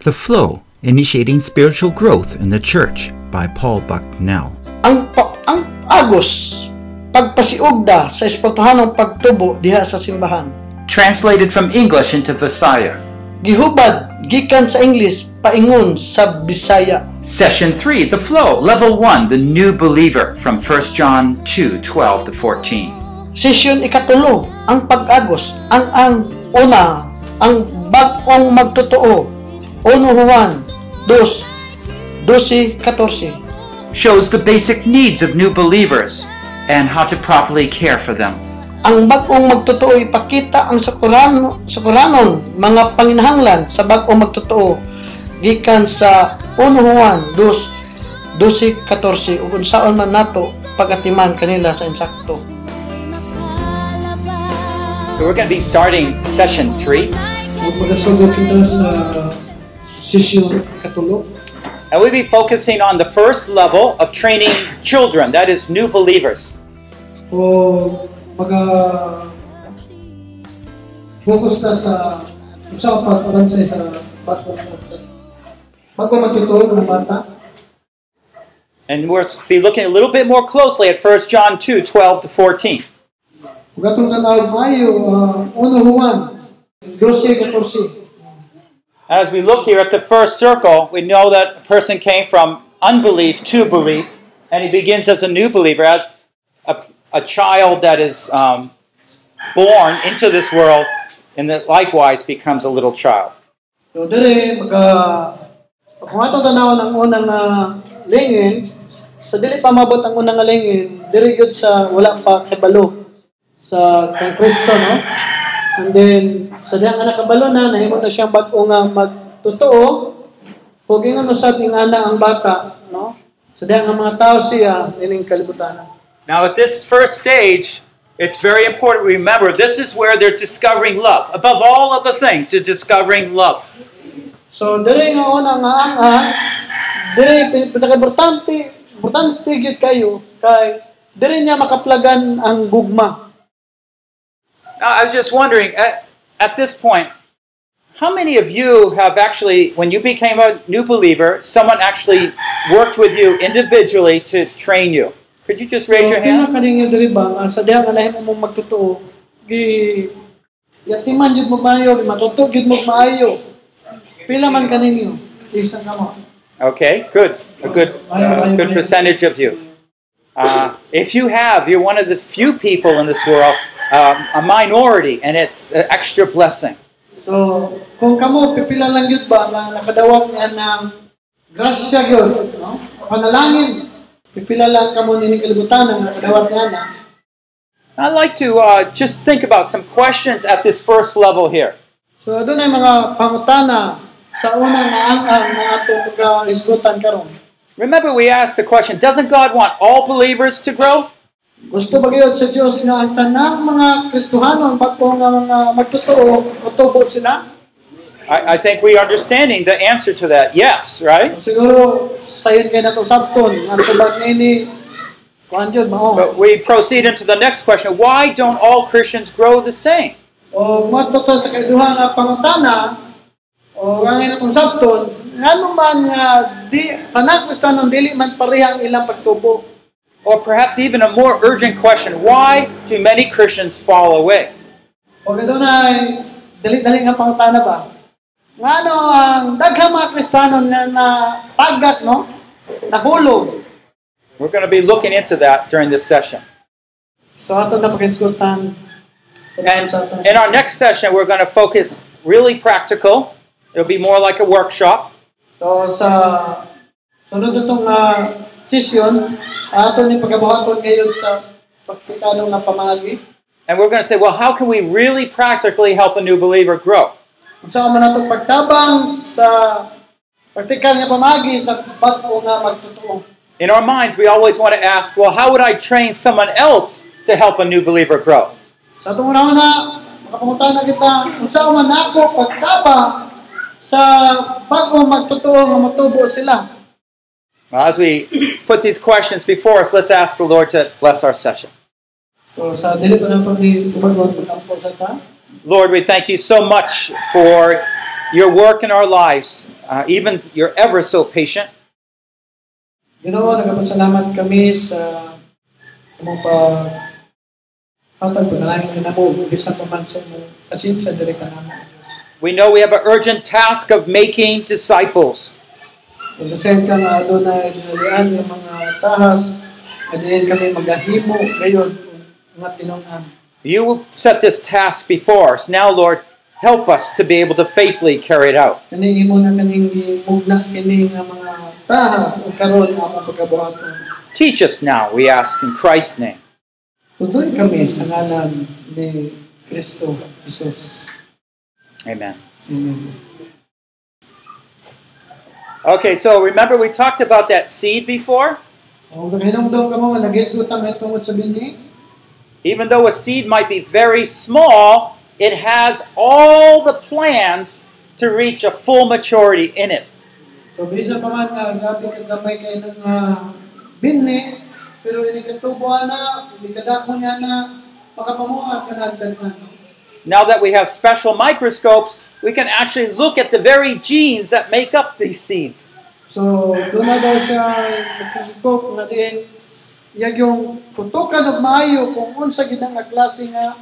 The Flow Initiating Spiritual Growth in the Church by Paul Bucknell. ang pa- ang agos pagpasiugda sa espirituhanong pagtubo diha sa simbahan Translated from English into Visaya. gihubad gikan sa English paingon sa Bisaya Session 3, The Flow, Level 1, The New Believer, from 1 John 2 12 to 14. session ikatulo ang pag-agos ang ang una ang bag-ong magtotoo 1 Juan. 2 12 14 Shows the basic needs of new believers and how to properly care for them. ang bag-ong magtotoo ipakita ang sakurano sakuranon mga panginahanglan sa bag-ong magtotoo. Gikan sa 1 Juan. 2 12 14 ug unsaon man nato pagatiman kanila sa insakto. So we're going to be starting session 3. Magpagasunod kita sa. And we'll be focusing on the first level of training children, that is, new believers. Focus ka sa sa pag-abansay sa bago bago magtutuo ng bata. And we'll be looking a little bit more closely at 1 John 2 12 to 14. Kung atong tanawag maayo, uh, uno Juan, 12, 14. And as we look here at the first circle, we know that a person came from unbelief to belief, and he begins as a new believer, as a, a child that is um, born into this world, and that likewise becomes a little child. So kung unang mabot ang unang sa sa. And then sa diha nga nakabalo na nahimo na siyang bag-o nga magtotoo. Ug ingon usab ing ana ang bata, no? Sa diha nga mga tao siya ining kalibutan. Now, at this first stage, it's very important to remember this is where they're discovering love. Above all other things, they're discovering love. So dire nga una nga anga, dire pinaka-importante, importante gyud kayo kay niya makaplagan ang gugma. I was just wondering, at, at this point, how many of you have actually, when you became a new believer, someone actually worked with you individually to train you? Could you just raise your pila hand? diri ba nga sa diha nga nahimo mong magtotoo, gi yatiman jud mo maayo, gi matuto jud mo maayo. Pila man kaninyo? Isa ka mo. Okay, good. A good, a good percentage of you. Uh, if you have, you're one of the few people in this world, um, a minority, and it's an extra blessing. So, kung kamo pipila lang yun ba nga nakadawat niya ng grasya yun, no? Panalangin, pipila lang kamo nini kalibutan nga nakadawat niya na. I'd like to uh, just think about some questions at this first level here. So, doon ay mga pangutana sa unang maang-ang na atong pagka-isgutan karon. Remember, we asked the question Doesn't God want all believers to grow? Gusto ba gyud sa Dios nga ang tanang mga Kristohanon bago nga mga magtotoo, matubo sila? I, I think we are understanding the answer to that. Yes, right? Siguro sayon kay nato sabton ang tubag mao. But we proceed into the next question Why don't all Christians grow the same? O matuto sa kaiduha nga pangutana o ang natong sabton ngano man nga di tanang Kristohanon dili man pareha ang ilang pagtubo. Or perhaps even a more urgent question Why do many Christians fall away? O kadunay dali-dali nga pangutana ba? Ngano ang daghang mga Kristohanon nga na tagat no? Nahulog. We're going to be looking into that during this session. So ato na. And in our next session, we're going to focus really practical. It'll be more like a workshop. So sa sunod itong uh, session, ato ni pagkabuhaton ngayon sa praktikado nga pamagi. And we're going to say, well, how can we really practically help a new believer grow? Unsa man natong pagtabang sa praktikal nga pamagi sa bag-o nga magtotoo. In our minds, we always want to ask, well, how would I train someone else to help a new believer grow? Sa atong una-una, makapangutan na kita, unsa man nako pagtabang sa bag-o magtotoo nga matubo sila. Well, as we put these questions before us, let's ask the Lord to bless our session. Lord, we thank you so much for your work in our lives. Uh, even you're ever so patient. Namo. We know we have an urgent task of making disciples. Nasen ka nga adunay ginalian ng mga tahas, kadiyan kami magahimo gayon nga tinong-an. You set this task before us. Now, Lord, help us to be able to faithfully carry it out. Kaning imo na kaning mugna kini nga mga tahas ug karon nga among pagkabuhaton. Teach us now, we ask in Christ's name. Tuloy kami sa ngalan ni Amen. Amen. Okay, so remember we talked about that seed before? Kung hinungdong ka mo, nagisgutan nga tungod sa bini, Even though a seed might be very small, it has all the plans to reach a full maturity in it. so bisa pa man nga, grabe ka gamay kayo ng uh, bini, pero hindi ka tubuhan na, hindi ka dako niya na, makapamuha ka na. Now that we have special microscopes, we can actually look at the very genes that make up these seeds. So, na daw siya nagkasikope nga din, yag yung tutukan og maayo kung unsa gid nga klase nga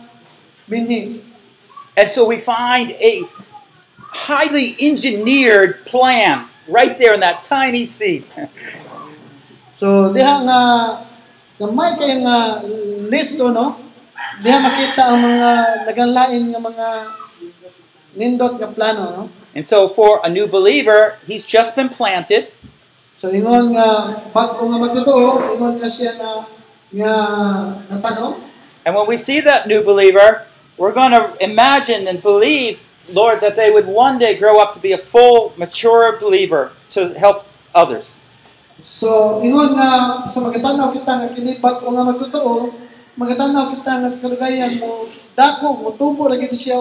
bini. And so we find a highly engineered plan right there in that tiny seed. So, diha nga, gamay kayo nga listo, no? Diha makita ang mga naganlain nga mga nindot nga plano, no? And so for a new believer, he's just been planted. So, ingon nga, kung nga magtotoo, ingon nga siya na, nga natanong. And when we see that new believer, we're going to imagine and believe, Lord, that they would one day grow up to be a full, mature believer to help others. So, ingon nga, sa magatanaw kita nga kinipag kung nga magtotoo, magatanaw kita nga sa kalagayan mo, dako, mo tubo lagi siya,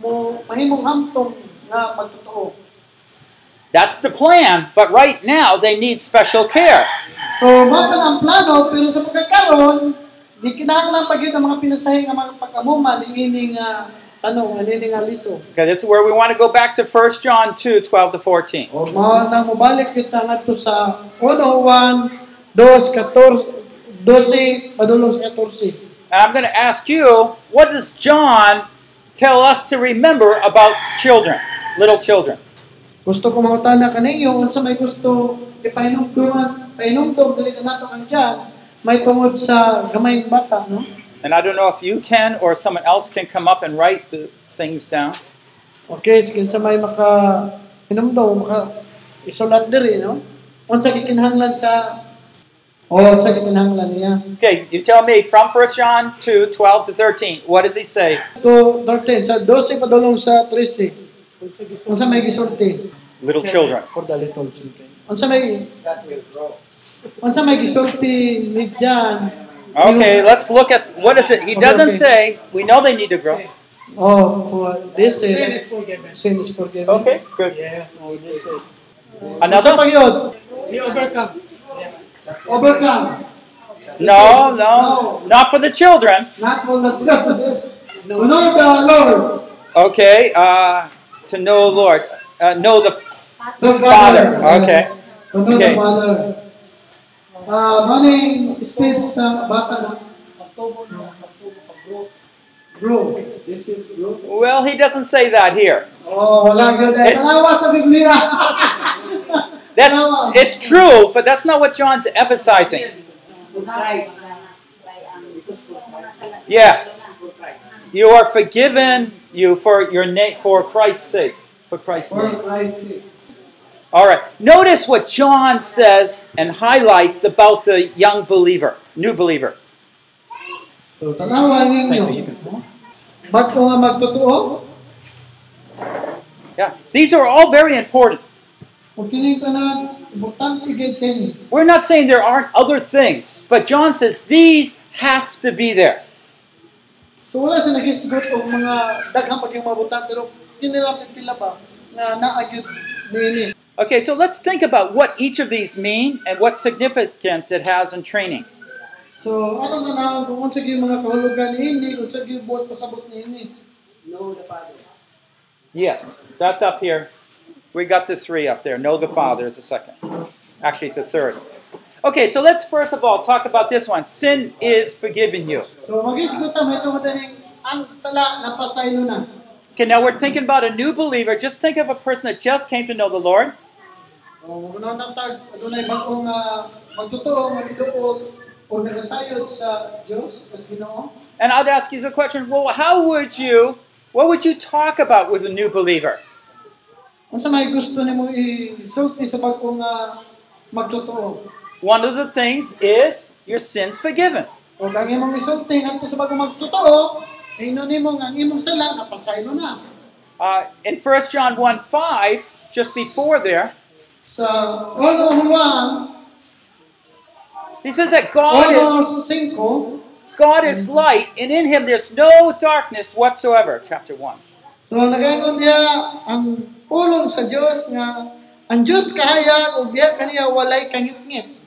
mo mahimong hamtong nga magtotoo. That's the plan, but right now they need special care. So, mapa na ang plano, pero sa pagkakaroon, di kinahanglan pa gyud ang mga pinasahi nga mga pagkamuma, di ini nga ah, tanong, ani nga ah, liso. Okay, this is where we want to go back to 1 John 2 12 to 14. O mao na mobalik kita ngadto sa 1 Juan 2 14 12 padulong sa 14. And I'm going to ask you, what does John tell us to remember about children, little children? Gusto ko kaninyo unsa may gusto ipainumduman, painumdum dili na nato kang diyan, may tungod sa gamay bata, no? And I don't know if you can or someone else can come up and write the things down. Okay, sige sa may maka hinumdum, maka isulat diri, no? Unsa gikinahanglan sa Oh, unsa gikinahanglan niya? Oh, okay, you tell me from 1 John 2 12 to 13, what does he say? To 13 sa 12 padulong sa 13. Unsa may gisulti? Little children. For the little children. Unsa may Unsa may gisulti ni John? Okay, let's look at what is it? He doesn't say, we know they need to grow. Oh, for this Sin is is forgiven. sin is forgiven. Okay, good. Yeah. Oh, this is. Unsa Another? pa yun? We overcome. Overcome. No, no, not for the children. Not for the children. No. Know the Lord. Okay, uh, to know the Lord. Uh, know the The Father. Okay. To know Okay. the Father. Stage sa bata na grow. This is grow. Well, he doesn't say that here. Oh, wala gyud. It's- Tanawa sa Biblia. That's it's true, but that's not what John's emphasizing. Yes, you are forgiven. You for your name for Christ's sake. For Christ's name. Christ's sake. All right. Notice what John says and highlights about the young believer, new believer. So, tanawa ninyo. Ba't ko nga magtotoo? Yeah, these are all very important. We're not saying there aren't other things, but John says these have to be there. So wala sa nagisgot og mga daghang pagyong mabutan pero kinilapit pila ba nga naagyud niini. Okay, so let's think about what each of these mean and what significance it has in training. So ato na na kung unsa gyud mga kahulugan niini, unsa gyud buot pasabot niini. Yes, that's up here. We got the three up there. Know the Father is the second. Actually, it's a third. Okay, so let's first of all talk about this one. Sin is forgiven you. So mag-isgot ta may tungod ning ang sala na. Okay, now we're thinking about a new believer. Just think of a person that just came to know the Lord. O muna na tag adunay bagong ah, magtotoo magiduot o nagasayod sa Dios as And I'd ask you the question well, how would you, what would you talk about with a new believer? Unsa may gusto nimo isulti sa bagong uh, magtotoo? One of the things is your sins forgiven. O kang imong isulti ngadto sa bagong magtotoo, hino nimo nga ang imong sala napasaylo na. Uh, in 1 John 1 5, just before there, Sa 1 Juan, he says that God is 1 5, God is light, and in him there's no darkness whatsoever. Chapter 1. So nagayon diya ang pulong sa Dios nga ang Dios kahaya ug diya kaniya walay kangit-ngit.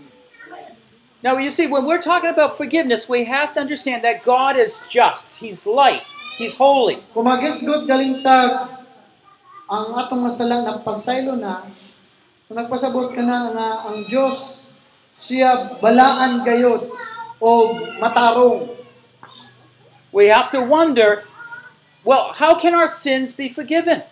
Now, you see, when we're talking about forgiveness, we have to understand that God is just. He's light. He's holy. Kung magisgot galintag ang atong masalang nagpasaylo na kung nagpasabot ka na nga ang Dios siya balaan gayod o matarong. We have to wonder well, how can our sins be forgiven?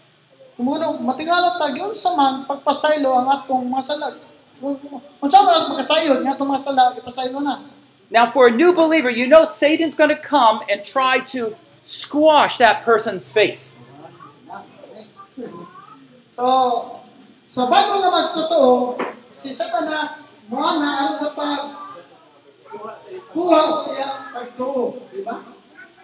Kumuno matingala yun sa man pagpasaylo ang atong masalag. Kung sa man magkasayod nga atong masalag ipasaylo na. Now, for a new believer, you know Satan's going to come and try to squash that person's faith. So, so bago nga magtotoo, si Satanas, mga na ang sa kuha sa iyang pagtuo. Di ba?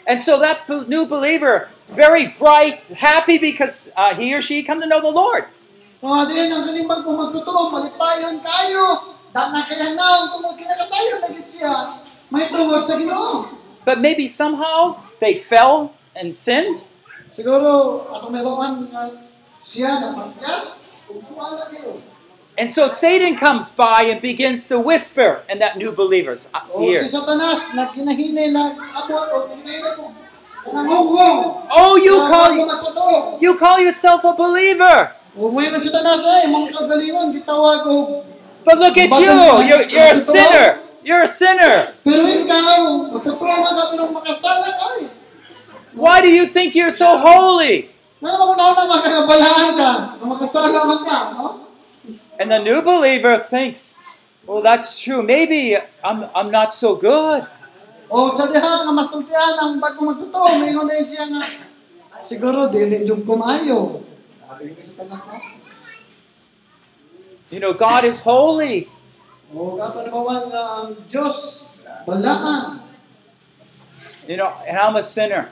And so that new believer, very bright, happy because uh, he or she come to know the Lord. Mga din, ang galing bago malipayon kayo. Dahil na kaya nga, tungkol kinakasayon na siya. May tungkol sa Ginoo. But maybe somehow they fell and sinned. Siguro, atong meron siya na pagkas, kung wala kayo. And so Satan comes by and begins to whisper in that new believer's uh, ear. Satanas, na kinahinay na abot o kinahinay ko, nanangungong. Oh, you call you call yourself a believer, Huwag mo yung Satanas ay, mga kagalingon, gitawag ko. but look at you. You're, you're a sinner. You're a sinner. Pero ikaw, magtotoo na ka ng makasala ka eh. Why do you think you're so holy? Ngayon ako na ako makakabalaan ka, na makasala man ka, no? And the new believer thinks, well, that's true. Maybe I'm, I'm not so good. O sa diha nga masultihan ang bago magtotoo, may ingon din siya nga, siguro dili jud kumayo. Sabi ni Satanas no? You know, God is holy. O gato na bawal nga ang Diyos, balaan. You know, and I'm a sinner.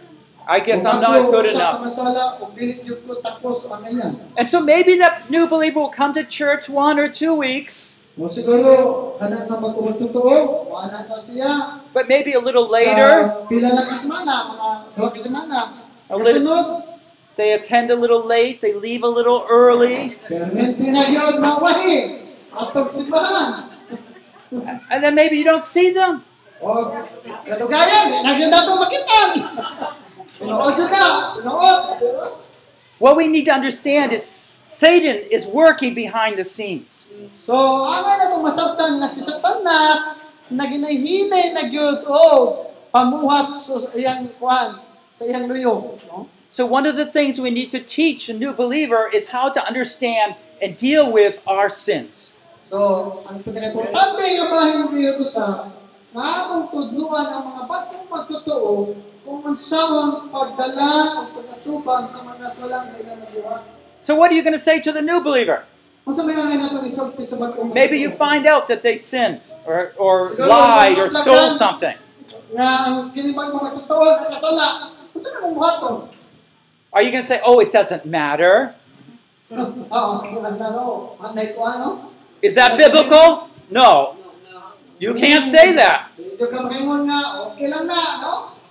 I guess I'm not good enough. kamasala, o dili jud ko tapos ang iyan. And so maybe that new believer will come to church one or two weeks, O siguro, kana na magkumagtotoo, wala na siya. but maybe a little later Sa pila lang ka semana, mga duha ka semana. A little- they attend a little late, they leave a little early, permente na yun, mawahi. Atog simbahan. and then maybe you don't see them. Oh, What we need to understand is Satan is working behind the scenes. So, itong masabtan nga si Satanas, na ginahinay na gyud o pamuhat sa iyang sa iyang luyog. No? So, one of the things we need to teach a new believer is how to understand and deal with our sins. So, ang pinaka-importante nga bahin dito sa tudluan ang mga magtotoo kung unsawang pagdala o pagkatubang sa mga salang na ilang nabuhat. So, what are you going to say to the new believer? Kung sa mga nga nato isulti sa bagong Maybe you find out that they sinned or, or lied or stole something. nga ang kinibag mga magtotoo ang kasala. Kung saan mong buhaton? Are you going to say, oh, it doesn't matter? Oo, kung naglaro, anay ko ano? Is that biblical? No. You can't say that.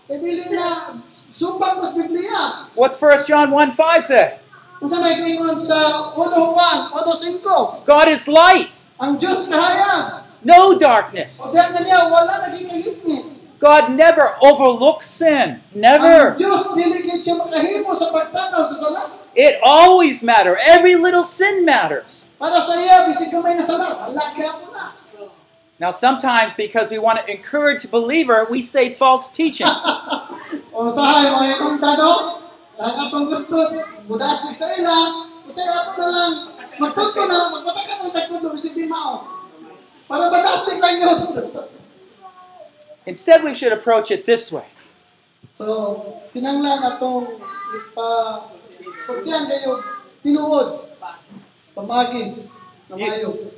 Medyo ka makingon nga, okay lang na, no? E dili na, sumbang ko Biblia. What's 1 John 1 5 say? Sa may kingon sa 1 Juan, 1.5, God is light, ang Diyos kahayag. no darkness. O diyan kanya, wala naging kahitnit. God never overlooks sin. Never. Ang Diyos, dili gid siya makahimo sa pagtanaw sa sala. It always matters. Every little sin matters. Now, sometimes because we want to encourage a believer, we say false teaching. Oh, o sahay, mga itong tanong, ang atong gusto, mudasig sa ila, kasi ato na lang, magtuto na lang, magpatakan ang tagtuto, bisig di mao. Para madasig lang yun. Instead, we should approach it this way so, tinanglan atong ipa, kayo, tinuod, pamagi, na mayo.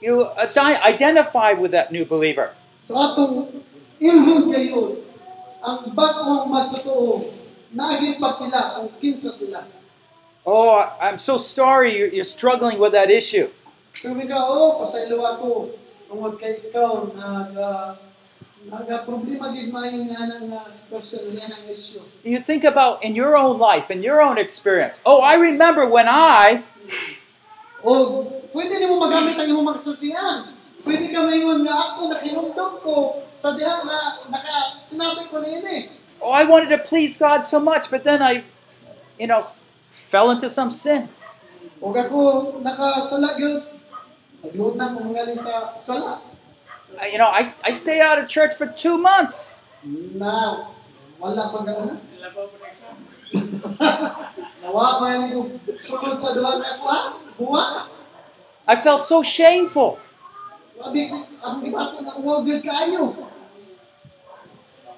You adi- identify with that new believer. So atong ilhod kayo ang bagong magtotoo naaging pagpila kung kinsa sila. Oh, I'm so sorry you're, you're struggling with that issue. Sabi ka, oh, pasaylo ako tungod kay ikaw nag uh, naga problema gid maayo nga nang uh, sitwasyon nga nang issue. You think about in your own life, in your own experience. Oh, I remember when I, O pwede nimo magamit ang imong magsultian. Pwede ka maingon nga ako nakinumdum ko sa diha nga naka sinabi ko niini. Eh. oh, I wanted to please God so much, but then I, you know, fell into some sin. Ako nakasala gyud. Nagluod na ko sa sala. You know, I, I stay out of church for two months. Na wala pa gano'n. Nawa pa yung sukod sa duha ka kwa, buwa. I felt so shameful. Sabi ko, ang gibati na uwag yun kaayo.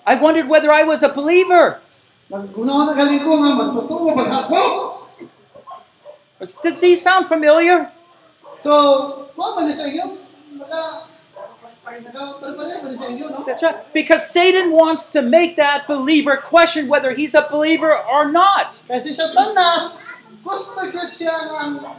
I wondered whether I was a believer. Naggunaw na galing ko nga magtotoo ba ako? Does he sound familiar? So, kuha man sa iyo. Naka, naka, palpalay man sa iyo, no? That's right. Because Satan wants to make that believer question whether he's a believer or not. Kasi gusto siya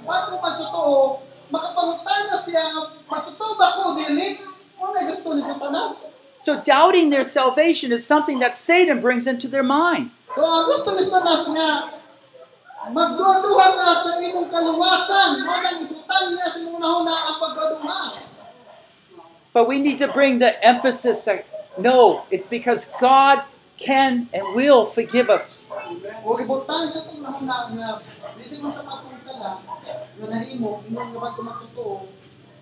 bago magtotoo, makapangutana siya nga matotoo ko dili? Ano gusto ni Satanas? So doubting their salvation is something that Satan brings into their mind. So, ang gusto ni Sanas nga, magduha-duha ka sa imong kaluwasan, manang niya sa imong nahuna ang pagkaduha. But we need to bring the emphasis that no, it's because God can and will forgive us. Ibutang sa itong nahuna nga, bisig mo sa patong sala, nga nahimo, imong naman kumatutuo,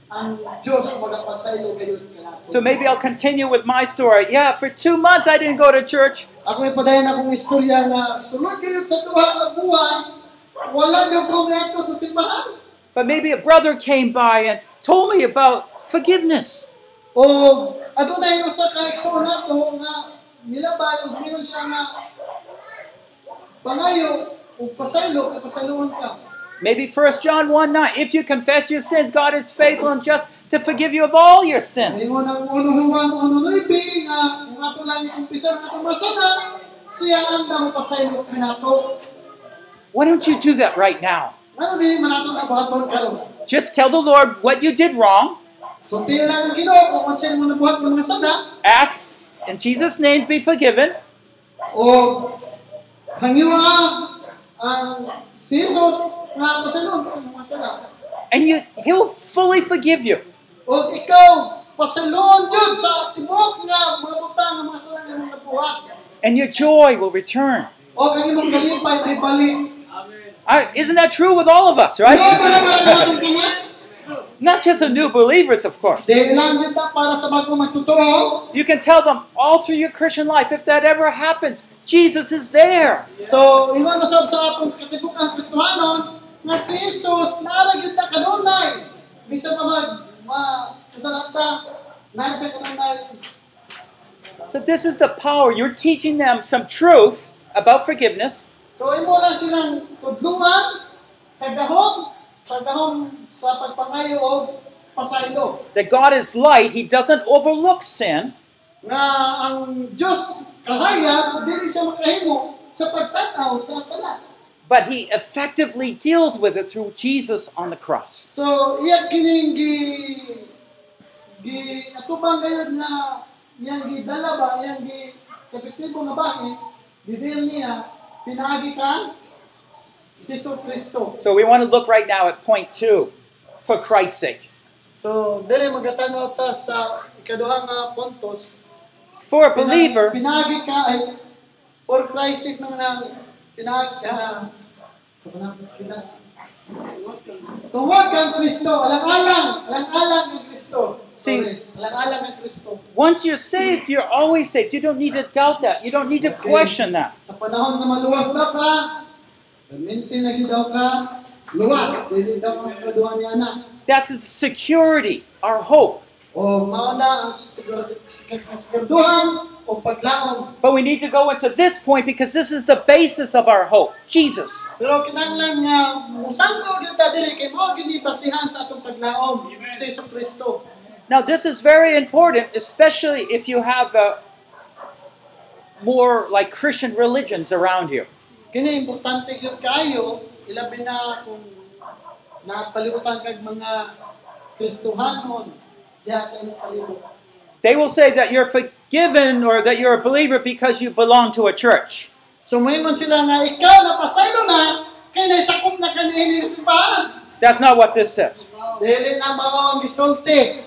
ang Diyos magapasaylo gayon kanato. So maybe I'll continue with my story. Yeah, for two months I didn't go to church. Ako may akong istorya nga, sunod kayo sa duha nga buwan, wala niyo ko sa simbahan. But maybe a brother came by and told me about forgiveness. O adunay usa ka igsoon nato nga nilabay ug mingon siya nga pangayo ug pasaylo kay pasaluon ka. Maybe 1 John 1 9. If you confess your sins, God is faithful and just to forgive you of all your sins. Ingon ang uno Juan uno nuibi nga kung ah, ato lang umpisa ang atong masana siya ang damo pasaylo kanato. Why don't you do that right now? Ano di man ato nabuhaton karon. Just tell the Lord what you did wrong. So tiyo lang ang Ginoo kung unsa mo nabuhat mo mga sana Ask in Jesus' name to be forgiven. Ah, o hangiwa ang si Jesus nga pasalon sa mga. And you he'll fully forgive you. O ikaw, pasalon jud sa tibok nga mga butang nga mga sala nga nabuhat. And your joy will return. O kang imong kalipay may balik. I- isn't that true with all of us, Right? Not just the new believers, of course. Di lang kita para sa bago magtotoo. You can tell them all through your Christian life, if that ever happens, Jesus is there. So, iwan na sab sa atong katibukan Kristohanon nga si Jesus naara gyud ta kanunay. Bisa pa mag ma kasalata na sa kanunay. So, this is the power. You're teaching them some truth about forgiveness, So, imo lang silang sa gahom, sa gahom sa pagpangayo o pasaylo. that God is light, He doesn't overlook sin, nga ang Diyos kahayag dili siya makahimo sa pagtanaw sa sala. but He effectively deals with it through Jesus on the cross. So iya kining gi gi atubang gayud na iyang gidala ba iyang gi sa nga bahin didil niya pinaagi ka So, we want to look right now at point two for Christ's sake. So dire magatanaw ta sa ikaduha nga puntos For a believer, Pinagi ka ay for Christ's sake nang nang pinag ah, so na pinag Tungod kang Kristo, alang-alang, alang-alang ng Kristo. Sorry, alang-alang ng Kristo. once you're saved, you're always saved. You don't need to doubt that. You don't need to question that. Sa panahon na maluwas na ka, perminti na ka, luwas, dili daw ang kaduhan niya na. That's the security, our hope. O mauna ang siguraduhan o paglaom. But we need to go into this point because this is the basis of our hope Jesus. Pero kinahanglan nga musangko gyud ta dili kay mao gyud basihan sa atong paglaom sa Hesus Kristo. Now, this is very important, especially if you have uh, more like Christian religions around you. Kini importante gyud kayo ilabi na kung napalibutan kag mga Kristohanon diha sa inyong palibot. They will say that you're forgiven or that you're a believer because you belong to a church. So moingon sila nga ikaw napasaylo na kay naisakop na kanini nga simbahan. That's not what this says. Dili na mao ang gisulti.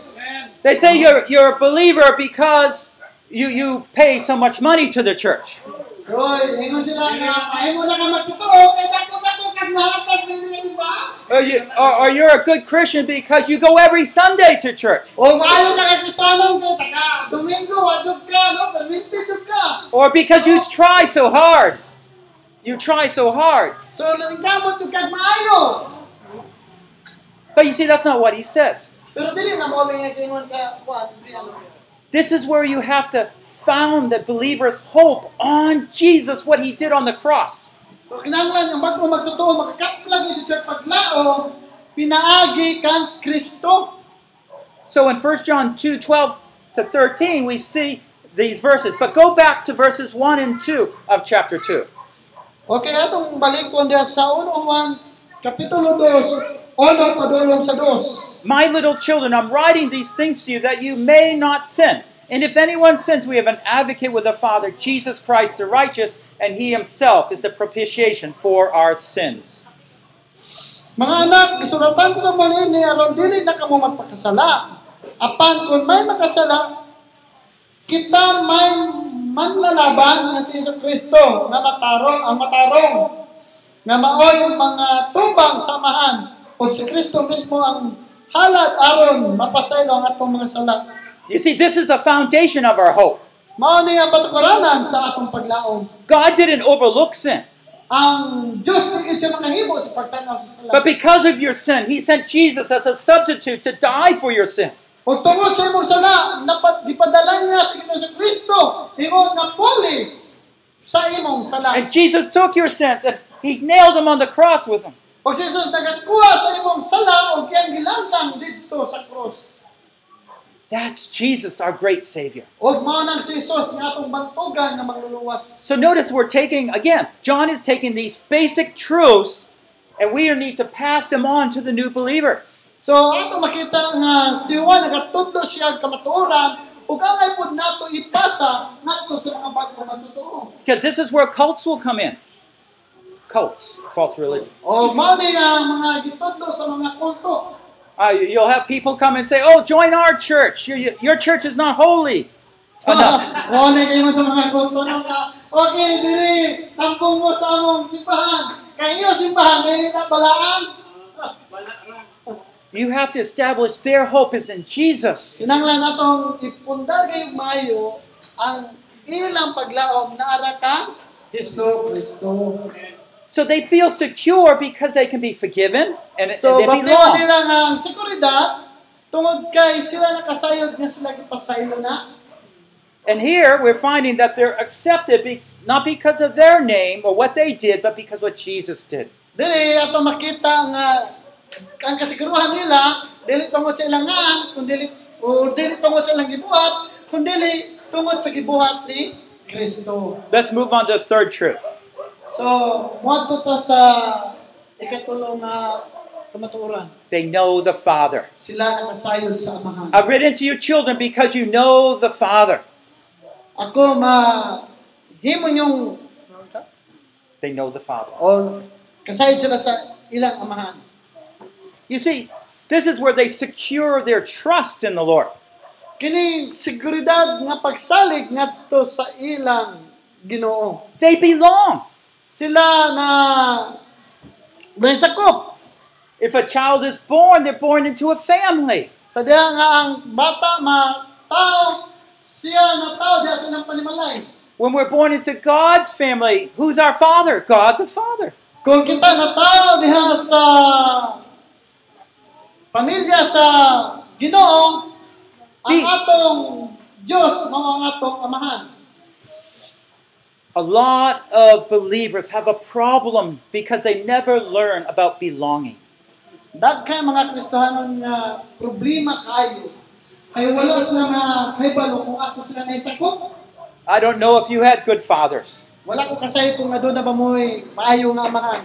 They say you're, you're a believer because you, you pay so much money to the church. So ingon sila nga ay mo na ka magtutuo kay dako dako kag nahatag dinhi nga. Or, you, or, or you're a good Christian because you go every Sunday to church. O maayo ka kay Kristiyanon kay taga Domingo adto ka no permitted ka. Or because you try so hard. You try so hard. So nangkamot ug kag maayo. But you see, that's not what he says. Pero dili na mo nga gingon sa kuan. This is where you have to found the believer's hope on Jesus, what he did on the cross. So kinahanglan bago magtotoo makakaplag ito sa paglaom pinaagi kang Kristo. So in 1 John 2 12 to 13, we see these verses. But go back to verses 1 and 2 of chapter 2. Okay, atong diha sa 1 Juan kapitulo 2, ono padulong sa 2. My little children, I'm writing these things to you that you may not sin. And if anyone sins, we have an advocate with the Father, Jesus Christ the righteous, and he himself is the propitiation for our sins. Mga anak, gisulatan ko naman eh, ini aron dili na kamo magpakasala. Apan kung may makasala, kita may manlalaban nga si Yesu Kristo nga matarong ang matarong nga maoy mga tubang samahan ug si Kristo mismo ang halad aron mapasaylo ang atong mga sala. You see, this is the foundation of our hope. Mao ni ang sa atong paglaom. God didn't overlook sin. Ang Diyos di gid siya makahimo sa pagtanaw sa sala. But because of your sin, he sent Jesus as a substitute to die for your sin. Kung tungod sa imong sala, napat niya sa Ginoo sa Kristo, imong napuli sa imong sala. And Jesus took your sins and he nailed them on the cross with him. Pag si Jesus nagakuha sa imong sala o kiyang gilansang dito sa cross. That's Jesus, our great Savior. O mao nang si Jesus nga atong bantugan nga magluluwas. So notice we're taking, again, John is taking these basic truths and we need to pass them on to the new believer. So ato makita nga si Juan nagatudlo siya kamatuoran ug angay pud nato ipasa ngadto sa mga bagong matutuo. Because this is where cults will come in. Cults, false religion. O mao ni mga gitudlo sa mga kulto. Uh, you'll have people come and say, oh, join our church. Your, your church is not holy. Enough. Wala mga kulto na nga. Okay, diri, tampong mo sa among simbahan. Kayo simbahan, dili na balaan. You have to establish their hope is in Jesus. Sinanglan natong ipundal kayong mayo ang ilang paglaom na araka Hesus Kristo. So they feel secure because they can be forgiven and, So, and they batiwa belong. nila ang seguridad tungod kay sila nakasayod nga sila gipasaylo na. And here we're finding that they're accepted be, not because of their name or what they did, but because what Jesus did. Dili ato makita nga ang kasiguruhan nila dili tungod sa ilangan kundi o dili tungod sa ilang gibuhat kundi tungod sa gibuhat ni Kristo. Let's move on to the third truth. So, moadto ta sa ikatulong nga kamatuoran. They know the Father. Sila nakasayod sa amahan. I've written to you, children, because you know the Father. Ako ma himo yung They know the Father. o kasayod sila sa ilang amahan. You see, this is where they secure their trust in the Lord. kining seguridad nga pagsalig ngadto sa ilang Ginoo. They belong. Sila na may sakop. If a child is born, they're born into a family. Sa diha nga ang bata ma tao siya na tao diha sa ilang panimalay. When we're born into God's family, who's our father? God the Father. Kung kita na tao diha sa pamilya sa Ginoo, ang atong Dios mao ang atong amahan. A lot of believers have a problem because they never learn about belonging. Dagkay mga Kristohanon nga ah, problema kayo. Kay wala sila nga kahibalo kung asa sila na isakop. I don't know if you had good fathers. Wala ko kasay kung aduna na ba mo'y maayo nga amahan.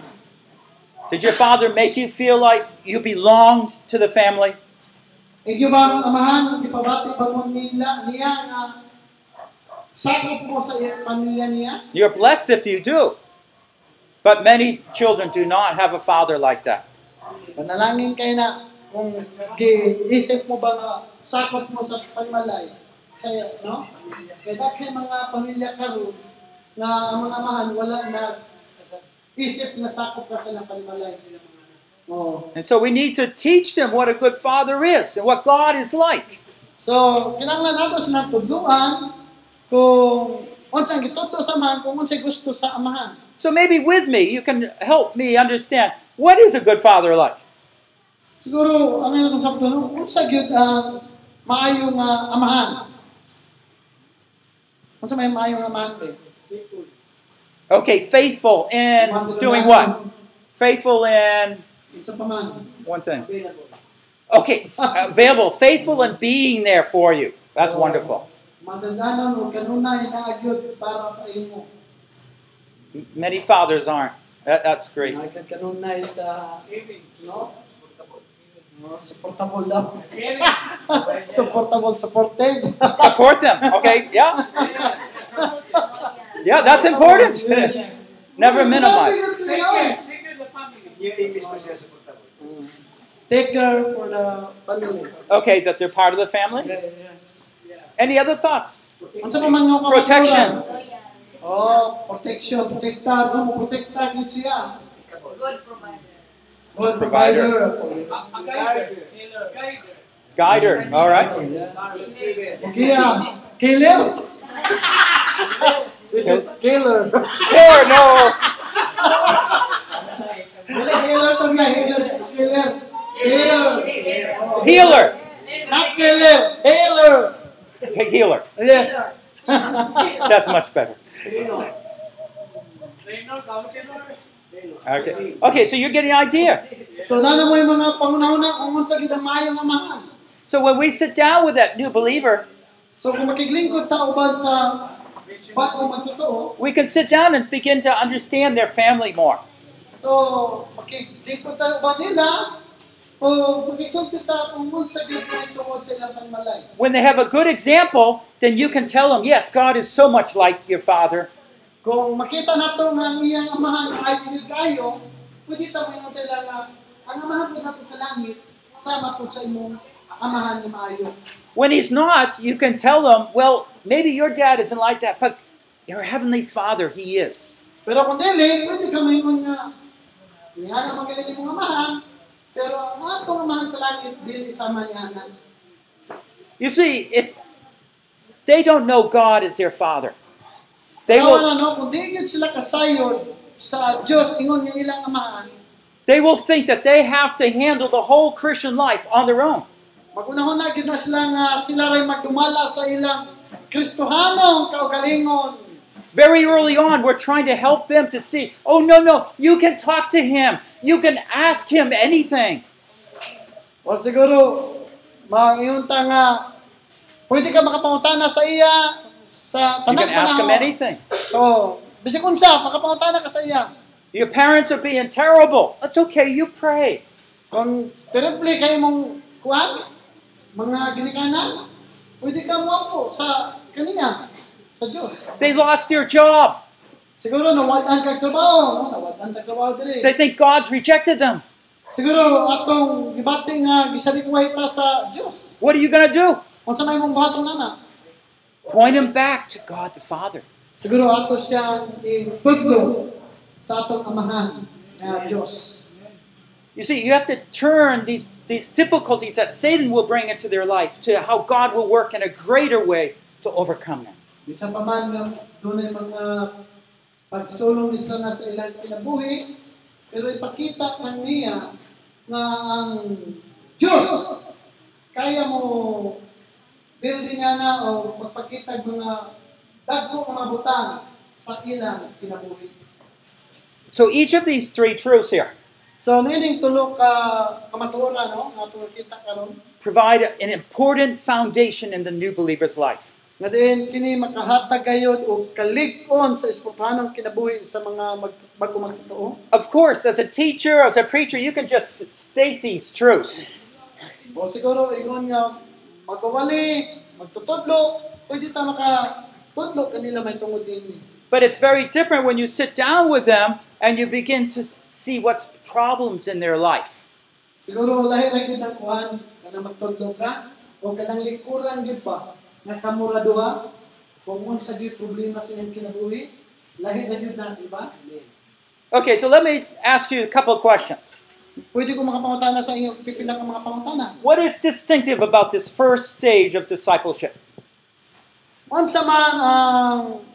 Did your father make you feel like you belonged to the family? Igyo ba ang amahan, ipabati ba mo nila, niya nga sakop mo sa pamilya niya? You're blessed if you do. But many children do not have a father like that. Panalangin kayo na kung giisip mo ba nga sakop mo sa pagmalay. Sa no? Kaya dahil mga pamilya karon nga mga amahan wala na isip na sakop ka sa ilang. Oh. And so we need to teach them what a good father is and what God is like. So, sa tudluan kung unsang gituto sa amahan, kung unsay gusto sa amahan. So maybe with me, you can help me understand what is a good father like? Siguro, ang ilang no? unsa gyud ang maayo nga amahan? Unsa may maayo nga amahan? Pre? Okay, faithful in doing what? Faithful in Unsa pa man? one thing. Okay, available, faithful in being there for you. That's oh. wonderful. Madagdanon o kanunay na agyod para sa imo. Many fathers aren't. That, that's great. Ay kag kanunay sa no? No, supportable daw. supportable, supportive. Support them. Okay, yeah. Yeah, that's important. Never minimize. Mm. Take care for the family. Okay, that they're part of the family. Yes. Any other thoughts? Unsa pa man nga kapaturan? Protection. Oh, protection, protekta, no, protekta gid siya. Good provider. God provider. Guider. All right. Kaya, ah. killer. This is killer. Or no. Dili, killer to nga, killer, killer. Killer. Healer. Not killer, healer. Healer. Yes. That's much better. Okay. Okay, so you're getting an idea. So, nana mo yung mga pangunahuna kung unsa gid ang maayong amahan. So when we sit down with that new believer, So, kung makiglingkod ta uban sa bagong magtotoo, we can sit down and begin to understand their family more. So, makiglingkod ta ba nila When they have a good example, then you can tell them, yes, God is so much like your father. Kung makita nato nga ang iyang amahan ay kayo, pwede ta mo sa nga ang amahan ko nato sa langit sama po sa imong amahan nga maayo. When he's not, you can tell them, well, maybe your dad isn't like that, but your heavenly father, he is. Pero kung dili, pwede ka maingon nga niya na magaling imong amahan, pero ang sa langit dili sama niya na. You see, if they don't know God as their father, they will, na no, kung di gyud sila kasayod sa Dios ingon nga ilang amahan, they will think that they have to handle the whole Christian life on their own. Magunahon na gyud na sila nga sila ray magdumala sa ilang Kristohanong kaugalingon. Very early on, we're trying to help them to see, oh, no, no, you can talk to him. You can ask him anything. O siguro mangyunta nga pwede ka makapangutana sa iya sa You can ask him anything. So, bisig unsa makapangutana ka sa iya. Your parents are being terrible. That's okay, you pray. Kung terrible kay mong kuan mga ginikanan, pwede ka mo sa kaniya sa Dios. They lost their job. Siguro kag trabaho, no? kag trabaho diri. They think God's rejected them. Siguro atong gibati nga ta sa Dios. What are you going to do? Unsa may mong buhaton nana? Point them back to God the Father. Siguro ato siyang itudlo sa atong amahan nga Dios. You see, you have to turn these, these difficulties that Satan will bring into their life to how God will work in a greater way to overcome them. Bisa pa man dunay mga pagsulong ni Satanas sa ilang kinabuhi, pero ipakita kaniya nga ang Diyos kaya mo building nga na o magpakita mga dagko mga butang sa ilang kinabuhi. So each of these three truths here So nining tulo ka kamatuoran no nga kita karon provide an important foundation in the new believer's life. Nga diin kini makahatag gayud og kalig-on sa espirituhanong kinabuhi sa mga mag, bago magtotoo. Of course, as a teacher, as a preacher, you can just state these truths. O siguro ingon nga magwawali, magtutudlo, pwede ta makatudlo kanila may tungod din. But it's very different when you sit down with them and you begin to see what's problems in their life. Siguro lahi ra gyud ang kuhan kana magtudlo ka o kanang likuran gyud ba nga kamura duha kung unsa gyud problema sa kinabuhi, lahi ra gyud na, di ba? Okay, so let me ask you a couple of questions. Pwede ko makapangutana sa inyo pipila ka mga pangutana. What is distinctive about this first stage of discipleship? Unsa man ang um,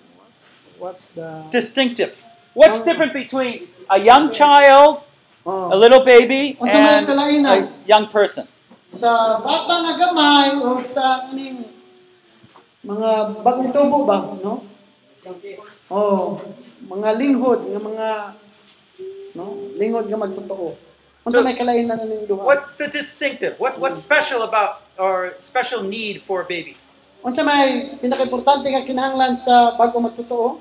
what's the Distinctive. What's different between a young child, oh, a little baby, and a young person? sa bata nga gamay o sa aning mga bagong tubo ba, no? Oh, mga linghod nga mga no, linghod nga magtotoo. Unsa may kalainan ning duha? What's the distinctive? What, what's special about or special need for a baby? Unsa may pinaka-importante nga kinahanglan sa bago magtotoo?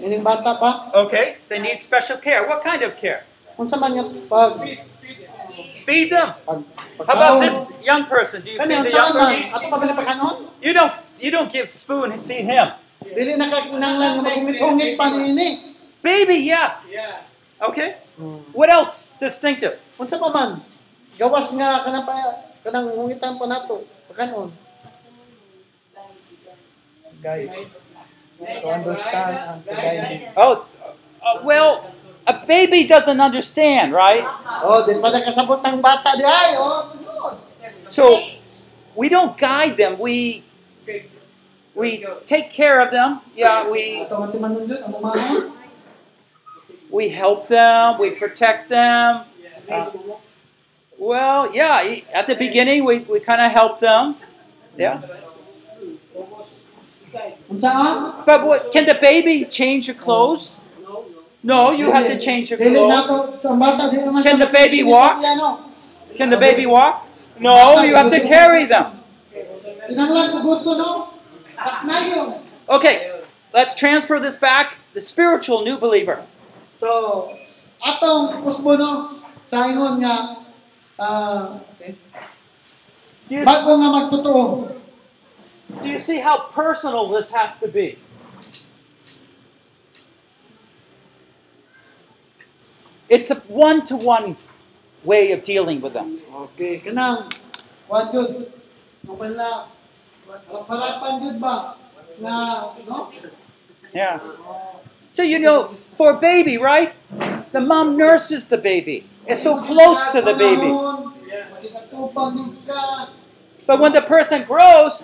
Ining bata pa, Okay, they need special care. What kind of care? unsa man nga pag Feed them. pag How about this young person? Do you feed the young person? Ato pa pinapakanon? You don't. You don't give spoon and feed him. Dili na ka kinahanglan nga magumit-hungit pa niini. Baby, yeah. Okay. What else distinctive? Unsa pa man? Gawas nga kanang pa kanang hungitan pa nato. Pagkanon. Guide. To understand ang guide. Oh, uh, well, a baby doesn't understand, right? Oh, di pa na kasabot ng bata di ay. Oh. So we don't guide them. We we take care of them. Yeah, we Ato nga timanon ang umahon. we help them. We protect them. Uh, well, yeah. At the beginning, we, we kind of help them. Yeah. But what, can the baby change your clothes? No, you have to change your clothes. nato sa bata di naman Can the baby walk? Can the baby walk? No, you have to carry them. Kinahanglan ko gusto no. Saknayon. Okay, let's transfer this back. The spiritual new believer. So, atong usbo no sa ingon nga ah Do you, bago nga magtotoo. do you see how personal this has to be? It's a one to one way of dealing with them. Okay, kanang wa jud wala harapan jud ba no? Yeah. So, you know, for a baby, right? The mom nurses the baby, It's so close to the baby. Makikatupang jud ka. But when the person grows,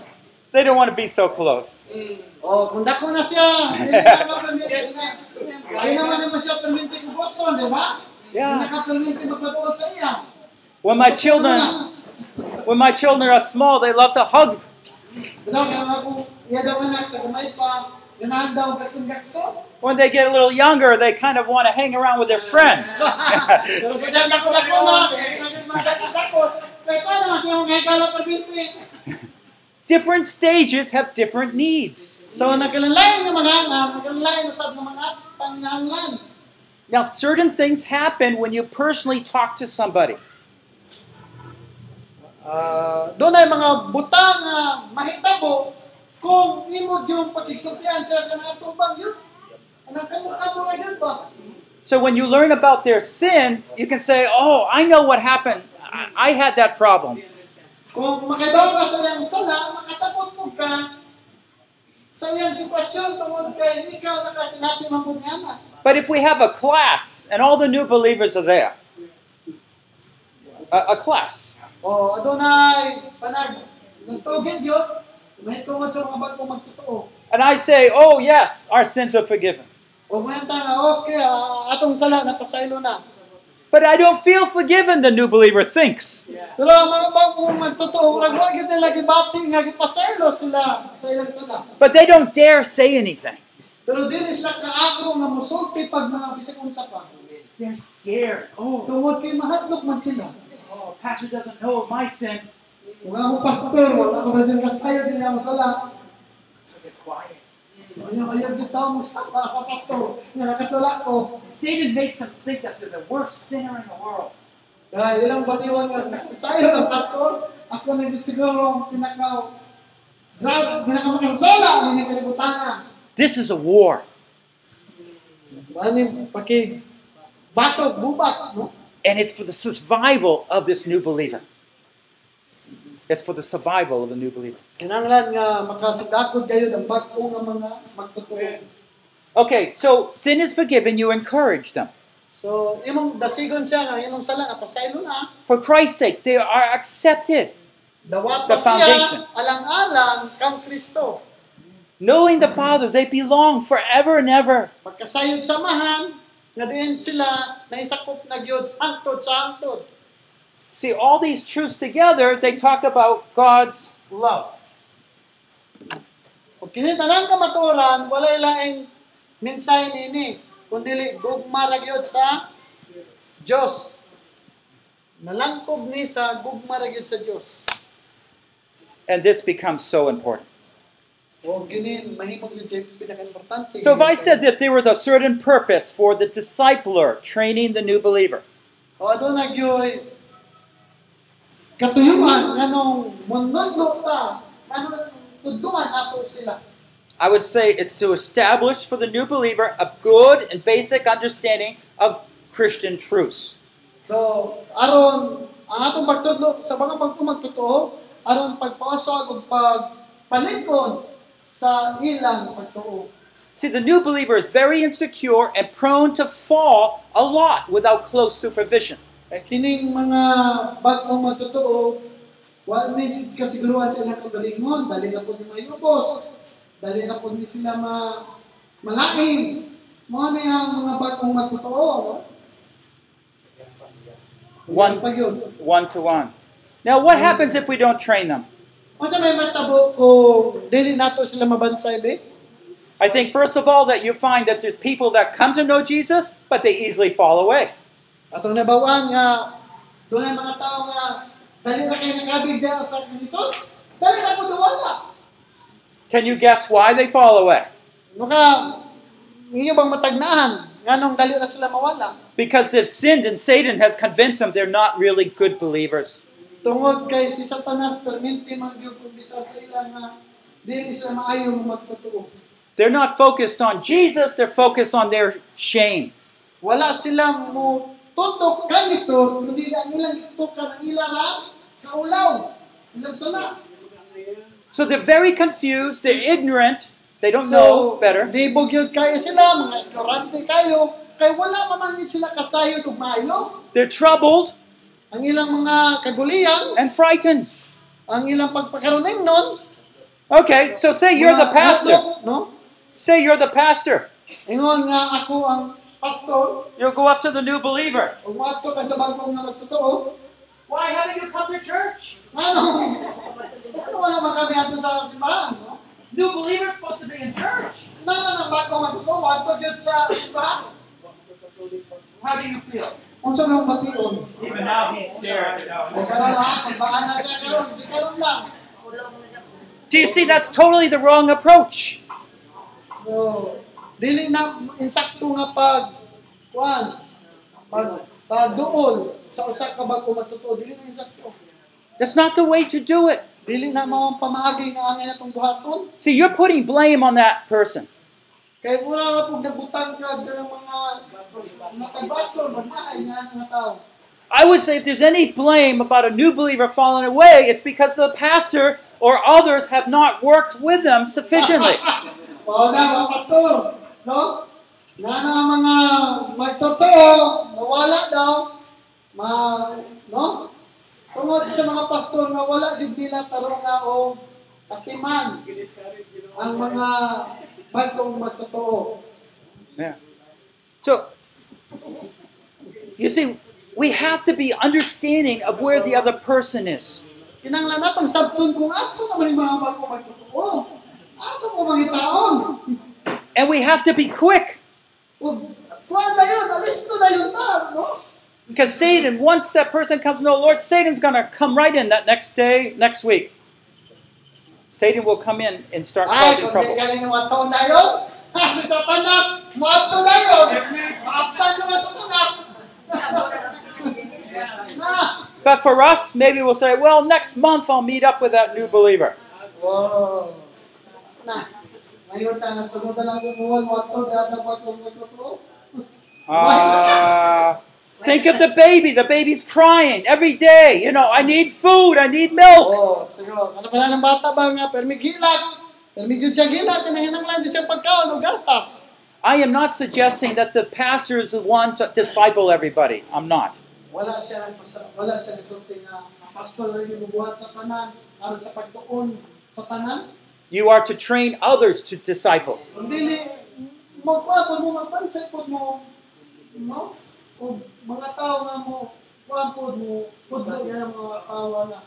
they don't want to be so close. Hmm. Oh, kung dako na siya, dili na maperminti na. Ay naman naman siya perminti kung gusto, oh, di ba? Yeah. Hindi ka sa iya. When my children, when my children are small, they love to hug. Bilaw ka nga kung iya daw anak sa gamay pa, ganahan daw gatsun-gatsun. When they get a little younger, they kind of want to hang around with their friends. Different stages have different needs. So, nagkalalain ng mga nga, nagkalalain usab ng mga panginahanglan. Now, certain things happen when you personally talk to somebody. Ah, doon ay mga butang nga mahitabo kung imo yung pagigsultian siya sa tubang yun. Anong kamukha mo nga ba? So when you learn about their sin, you can say, "Oh, I know what happened. I, I had that problem." Kung makaibaw ka sa iyang sala, makasabot mo ka sa iyang sitwasyon tungod kay ikaw nakasinati mabunyana. But if we have a class and all the new believers are there, a, a class, O adunay panag nagtugid yun, may tungod sa mga bagong magtotoo. and I say, oh yes, our sins are forgiven. O nga, okay, ah, atong sala, napasaylo na. But I don't feel forgiven, the new believer thinks. Pero ang mga bagong magtotoo, murag gyud nila gibati nga gipasaylo sila sa ilang sala. But they don't dare say anything. Pero dili sila kaagro nga musulti pag mga bisag unsa pa. They're scared. Oh, Tungod kay mahadlok man sila. oh, pastor doesn't know of my sin. Kung ako pastor, wala ko na siyang kasayo din ang masala. So they're ayaw ayaw kita mo sa sa pastor nga nakasala ko. Satan makes them think that they're the worst sinner in the world. Kaya ilang batiwan nga nakasayo ng pastor, ako na gid siguro ang pinaka Grabe, pinakamakasala ni kalibutan. This is a war. Ani paki batok bubat, no? And it's for the survival of this new believer. It's for the survival of the new believer. Kinanglan nga makasugakod kayo ng bago nga mga magtuturo. Okay, so sin is forgiven, you encourage them. So, imong dasigon siya nga imong sala na pasaylo na. For Christ's sake, they are accepted. Dawat The foundation. alang-alang kang Kristo. Knowing the Father, they belong forever and ever. Pagkasayod samahan, nga diin sila na isakop na gyud hangtod sa hangtod. See, all these truths together, they talk about God's love. Kung kini tanan ka maturan, wala ilaing mensahe nini, kundi gugma ra gyud sa Dios. Nalangkob ni sa gugma ra gyud sa Dios. And this becomes so important. O gini mahimong gyud kay pinaka-importante. So if I said that there was a certain purpose for the discipler training the new believer, o adto na gyoy katuyuan nganong munudlo ta nganong ato sila. I would say it's to establish for the new believer a good and basic understanding of Christian truths. So, aron ang atong pagtudlo sa mga bagong magtotoo, aron pagpausag ug pagpalikon sa ilang pagtuo. See, the new believer is very insecure and prone to fall a lot without close supervision. Kay kining mga bagong magtotoo, ni kasiguruhan sila kung galingon, dali na po ni dali na po ni sila ma malaking. Mo ni ang mga ah, bagong no? One- One to one. Now, what happens if we don't train them? Unsa may matabo kung dili nato sila mabansay be? I think, first of all, that you find that there's people that come to know Jesus, but they easily fall away. Atong nabawaan nga doon ay mga tao nga dali na kayo nakabig dahil sa Jesus, dali na duwala. Can you guess why they fall away? Maka, bang matagnahan? Nganong dali na sila mawala? Because they've sinned and Satan has convinced them they're not really good believers. Tungod kay si Satanas, perminti man kung sa nga dili sila maayo magtotoo. They're not focused on Jesus, they're focused on their shame. Wala silang mo tutok kay Jesus, kundi ang ilang tutok ang ilang kaulaw. So they're very confused, they're mm. ignorant, they don't know better. di bugyod kayo sila, mga ignorante kayo, kay wala sila kasayod ug maayo. They're troubled Ang ilang mga kagulian, and frightened. ang ilang nun, Okay, so say you're the pastor. no? Say you're the pastor. Ingon nga ako ang pastor, You go up to the new believer. ug maadto ka sa bagong nga magtotoo, Why haven't you come to church? ano? Ano wala man kami ato sa simbahan, no? New believer's supposed to be in church. Nana ng bagong magtotoo, ato gyud sa simbahan. How do you feel? Unsa nang bation? Even now he's scared. Ay karon ha, pagbaan na siya karon, si karon lang. Do you see that's totally the wrong approach? So, dili na insakto nga pag kuan pag Ah, pagduol sa usa ka bagong magtotoo, dili na insakto. Oh. That's not the way to do it. Dili na mao ang pamaagi nga angay natong buhaton. See, you're putting blame on that person. Kay na pug nagbutang ka ng mga mga kabaso, magmahay na nga tao. I would say if there's any blame about a new believer falling away, it's because the pastor or others have not worked with them sufficiently. Oo na, mga pastor, no? Nga na mga magtotoo, nawala daw, ma, no? Tungod sa mga pastor nga wala nila tarunga o katiman ang mga bagong magtotoo. Yeah. So, you see, we have to be understanding of where the other person is. Kinanglan natong sabton kung asa naman yung mga bagong magtotoo. Ato ko mga taon. And we have to be quick because Satan, once that person comes to know the Lord, Satan's going to come right in that next day, next week. Satan will come in and start causing kung trouble. galing yung taon na yun, ha, si Satanas, muadto na yun. Maapsan yung Satanas. na. Ah. But for us, maybe we'll say, well, next month I'll meet up with that new believer. Wow. Na. Ngayon ta nga sunod na lang kumuha mo ato dahil dapat kung magtotoo. Uh, think of the baby. The baby's crying every day. You know, I need food. I need milk. Oh, siguro. Ano pala ng bata ba nga permi gilat? Permi gyud siya gilat kana hinanglan gyud siya pagkaon ug gatas. I am not suggesting that the pastor is the one to disciple everybody. I'm not. Wala siya wala siya nagsulti nga ang pastor rin gibubuhat sa tanan aron sa pagtuon sa tanan. You are to train others to disciple. Kung dili mo mo magpansin pod mo no? O mga tao nga mo kuan pod mo pudlo yan mga tao na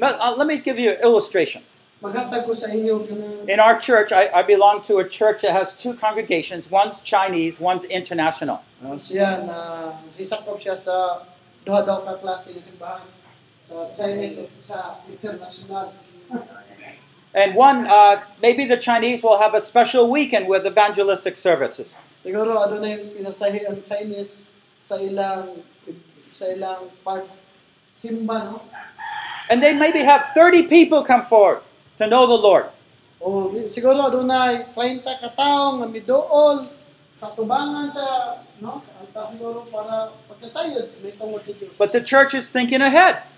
Let, uh, let me give you an illustration. maghatag ko sa inyo kanang In our church, I, I belong to a church that has two congregations. One's Chinese, one's international. Siya na sisakop siya sa duha daw ka klase ng simbahan sa Chinese o sa international. And one, uh, maybe the Chinese will have a special weekend with evangelistic services. Siguro ano na yung pinasahi ang Chinese sa ilang sa ilang pag simba no. And they maybe have 30 people come forward to know the Lord. O siguro adunay 30 ka tawo nga miduol sa tubangan sa no sa siguro para pagkasayod may tungod sa. But the church is thinking ahead.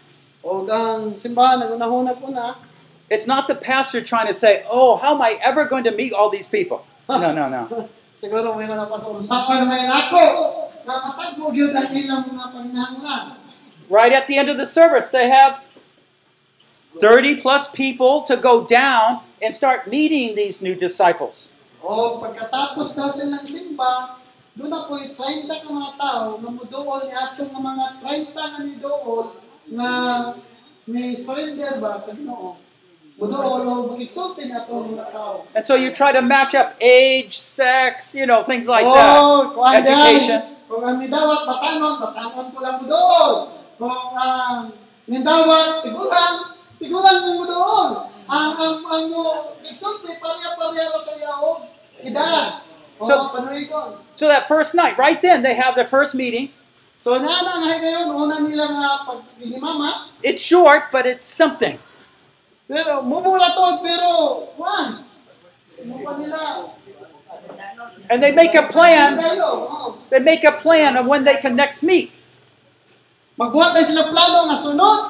O ang simbahan ang unahunag una It's not the pastor trying to say, oh, how am I ever going to meet all these people? No, no, no. siguro may mga pastor may nako nga matagbo gyud ang ilang mga panginahanglan. Right at the end of the service, they have 30 plus people to go down and start meeting these new disciples. O pagkatapos daw silang simba, doon na po'y 30 ka mga tao na muduol ni atong nga mga 30 nga ni dool nga ni surrender ba sa Ginoo. And so you try to match up age, sex, you know, things like oh, that. Oh, kuan Education. Kung ang nidawat batanon, batanon ko lang muduol. Kung um, ang nidawat tigulang, tigulang mo. Ang ang ang mo igsulti pareha-pareha sa edad. So- So that first night, right then, they have their first meeting. So naana nga ngayon, una nila nga pagginimama, It's short, but it's something. Pero mumura to, pero, one, mo pa nila. And they make a plan. Oh. They make a plan of when they can next meet. Magbuhat na sila plano nga sunod,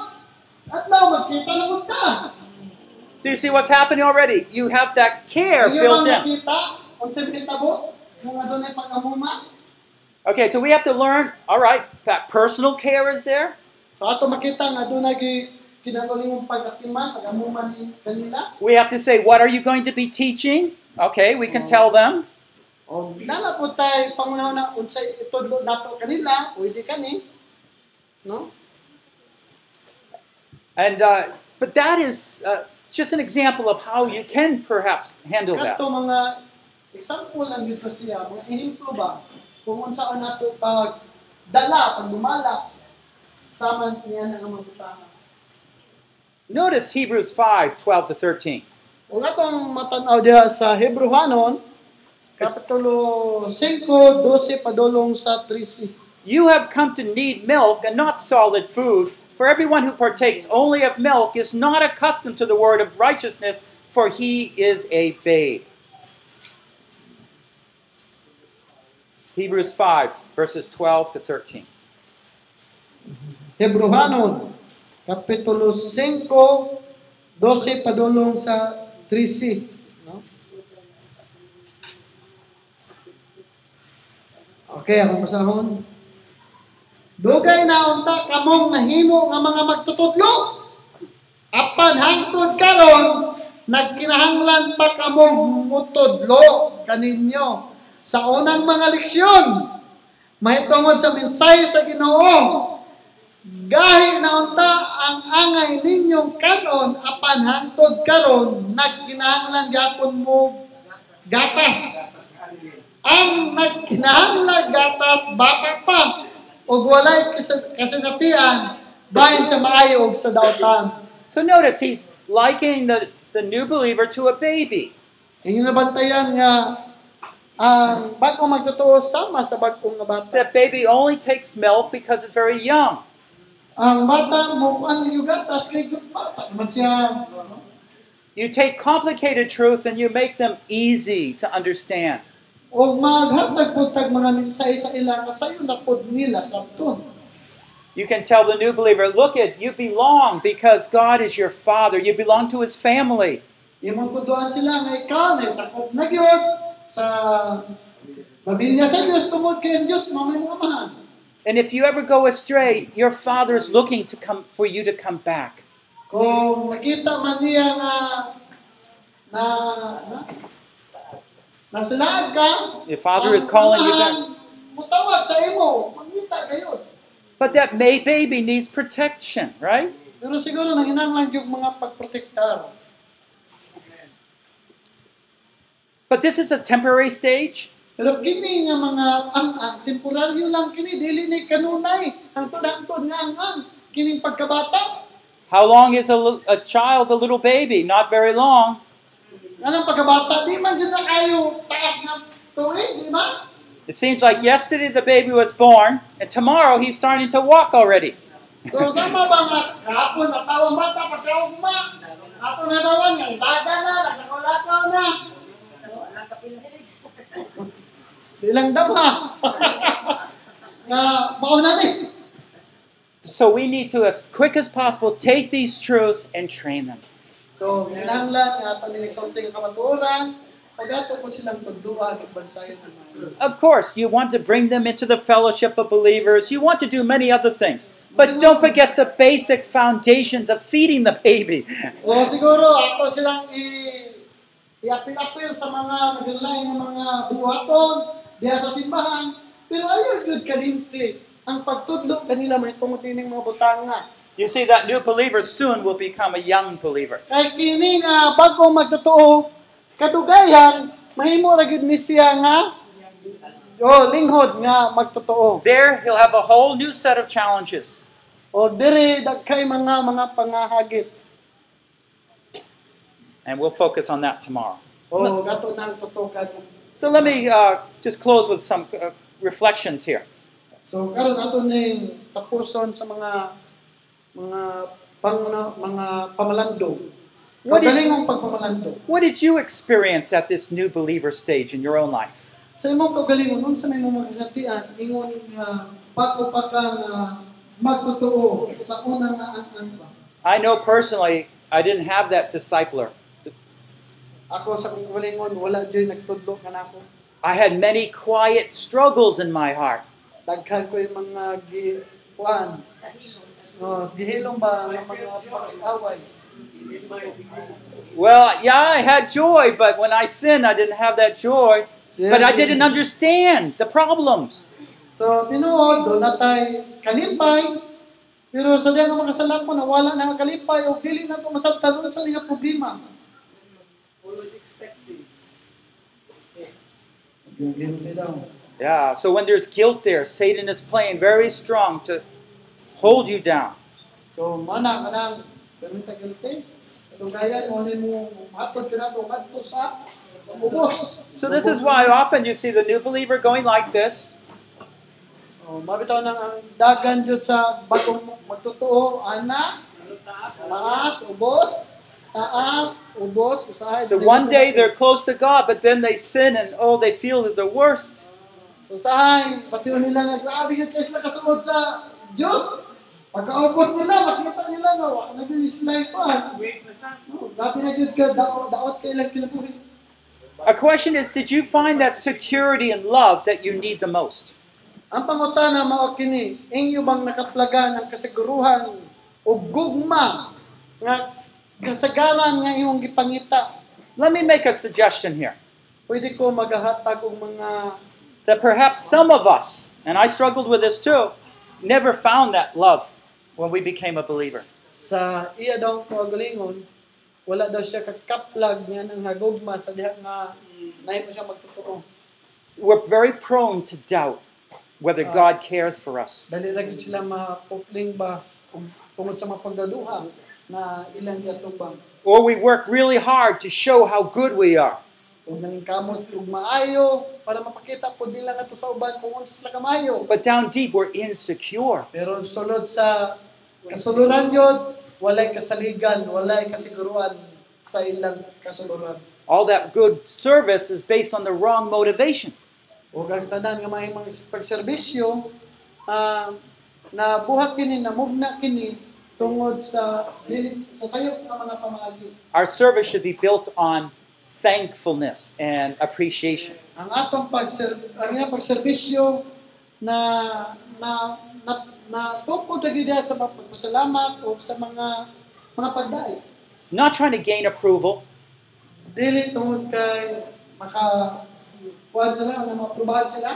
at magkita na punta. Do you see what's happening already? You have that care built in. nakita, kung sa binitabo, kung ano na pag-amuma. Okay, so we have to learn, all right, that personal care is there. So ato makita nga doon nagi kinagaling mong pag-atiman, pag-amuma ni kanila. We have to say, what are you going to be teaching? Okay, we can tell them. O nala po tayo, pangunaw na, unsay itudlo nato kanila, pwede kani. No? And uh, but that is uh, just an example of how you can perhaps handle that. Example lang dito siya, mga inimplo ba, kung unsa nato pag dala, pag lumala, sama niya nga mabutahan. Notice Hebrews 5, 12 to 13. Kung atong matanaw diha sa Hebrewanon, Kapitulo 5, 12 padulong sa 13. You have come to need milk and not solid food, for everyone who partakes only of milk is not accustomed to the word of righteousness, for he is a babe. Hebrews 5, verses 12 to 13. Hebrehanon, Kapitulo 5, 12 padulong sa 13. No? Okay, akong basahon. Dugay na unta kamong nahimo nga mga magtutudlo. Apan hangtod karon nagkinahanglan pa kamong mutudlo kaninyo sa unang mga leksyon. Mahitungod sa mensahe sa Ginoo. Gahi na unta ang angay ninyong kanon apan hangtod karon nagkinahanglan gyapon mo gatas. Ang nagkinahanglan gatas bata pa ug walay kas- kasinatian bahin sa maayo ug sa dautan. So notice he's likening the, the new believer to a baby. Inyong nabantayan nga ang bagong magtotoo sama sa bagong nga bata. That baby only takes milk because it's very young. Ang bata mo ang kay bata siya. You take complicated truth and you make them easy to understand. O maghatag tag mga mensahe sa na nila sabton. You can tell the new believer, look at you belong because God is your father. You belong to his family. Imong kuduan sila nga ikaw na sakop na gyud sa pamilya sa Dios tungod kay ang Dios mo may amahan. And if you ever go astray, your father is looking to come for you to come back. Kung nakita man niya nga na na nasilaag ka, Your father is calling you back. Mutawag sa imo, mangita kayo. But that may baby needs protection, right? Pero siguro nanginanglan yung mga pagprotektar. But this is a temporary stage. Pero kini nga mga ang, ang temporaryo lang kini dili ni kanunay nga ang ang kining pagkabata. How long is a, a child a little baby? Not very long. Anong pagkabata di man gyud na kayo taas nga tuig, di ba? It seems like yesterday the baby was born, and tomorrow he's starting to walk already. So sama ba nga kahapon na tawang bata pagkaugma. Ato na bawan nga idaga na, naglakolakaw na. Di lang dama. nga mauna ni. So we need to, as quick as possible, take these truths and train them. So, kinahanglan nga ato ni something kamatuoran, pag ato po silang tudluan ug bansayon ng mga Of course, you want to bring them into the fellowship of believers. You want to do many other things. But don't forget the basic foundations of feeding the baby. So siguro ato silang i iapil-apil sa mga naglalay ng mga buhaton diha sa simbahan. Pero ayaw yun kalimti ang pagtudlo kanila may tungod ining mga butanga. You see, that new believer soon will become a young believer. Kay kini nga bagong magtotoo kadugayan mahimo ra gyud ni siya nga o linghod nga magtotoo. There, he'll have a whole new set of challenges. O diri dagkay mga mga pangahagit. And we'll focus on that tomorrow. O gato nang totoo kadto. So let me uh, just close with some uh, reflections here. So karon ato ning tapuson sa mga mga pang mga pamalandong. What did-. What did you experience at this new believer stage in your own life? Sa imong kagalingon unsa may mga kasantian ingon nga bago pa ka magtotoo sa unang nga ang. I know personally, I didn't have that discipler. Ako sa kong wala joy nagtudlo kanako. I had many quiet struggles in my heart. Daghan ko yung mga gi kuan. Oh, no, gihilom ba nga mga pakikaway. Well, yeah, I had joy, but when I sinned, I didn't have that joy. But I didn't understand the problems. So, tinuod, doon natay kalipay. Pero sa diyan mga kasalanan ko, nawala na ang kalipay o dili na ito masabtalon sa mga problema. Yung guilty daw. Yeah, so when there's guilt there, Satan is playing very strong to hold you down. So, mana ka nang perminta guilty. Ito gaya, mo ano mo matod ka na ito, matod sa ubos. So this is why often you see the new believer going like this. Oh, mabitaw nang ang dagan jud sa bagong magtotoo, ana, taas, ubos, taas, ubos, usahay. So one day they're close to God, but then they sin and oh, they feel that they're worst. So pati nila nga grabe yun kayo sila kasunod sa Diyos. Pagkaupos nila, makita nila nga, wala na yung slide pa. No, grabe na yun ka, daot, daot kayo lang kinabuhi. A question is Did you find that security and love that you need the most? Ang pangutana mao kini, inyo bang nakaplaga ng kasiguruhan o gugma nga kasagaran nga imong gipangita? Let me make a suggestion here Pwede ko magahatag og mga that perhaps some of us, and I struggled with this too, never found that love when we became a believer. sa iya daw ko galingon, wala daw siya kakaplag nga ng hagugma sa diha nga nahi mo siya magtotoo. We're very prone to doubt whether God cares for us. Dali lagi sila mapupling ba kung sa mga pagdaduha. Or we work really hard to show how good we are. Kung nanging kamot ug maayo para mapakita po nila nga to sa uban kung unsa sila kamayo. But down deep, we're insecure. Pero sulod sa kasuluran yun, walay kasaligan, walay kasiguruan sa ilang kasuluran. All that good service is based on the wrong motivation. Huwag ang tanan nga mahimang pagserbisyo, ah, na buhat kini, na mugna kini, tungod sa sa sayop nga mga pamaagi. Our service should be built on thankfulness and appreciation. Ang atong pagser ang iyang pagserbisyo na na na, na tungkol lagi sa pagpasalamat o sa mga mga pagdai. Not trying to gain approval, Dili tungod kay maka kuan sila na sila.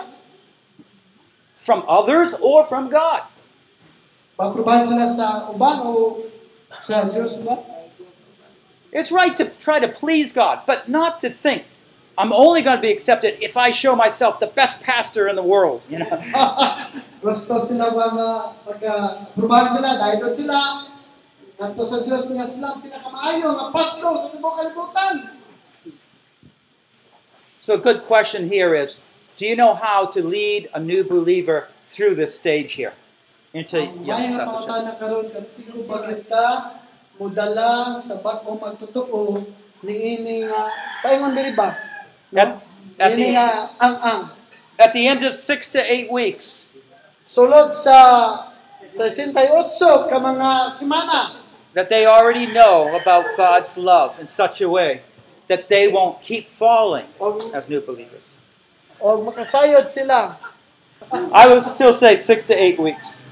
from others or from God. Maaprubahan sila sa uban o sa Dios ba? It's right to try to please God, but not to think, I'm only going to be accepted if I show myself the best pastor in the world. You know, Gusto sila mga pagka-aprobahan sila, dahil sila, nganto sa Diyos nga sila pinakamaayo, nga pasto sa tibuok kalibutan. so a good question here is, do you know how to lead a new believer through this stage here Ang young may nga discipleship? pangutana karon kan sino bagit ka mudala sa bag-o magtotoo niini nga paingon diri ba? At- at the- nga ang-ang. At the end of six to eight weeks, Sulod sa sa 68 ka mga semana that they already know about God's love in such a way that they won't keep falling as new believers. o makasayod sila. I would still say six to eight weeks.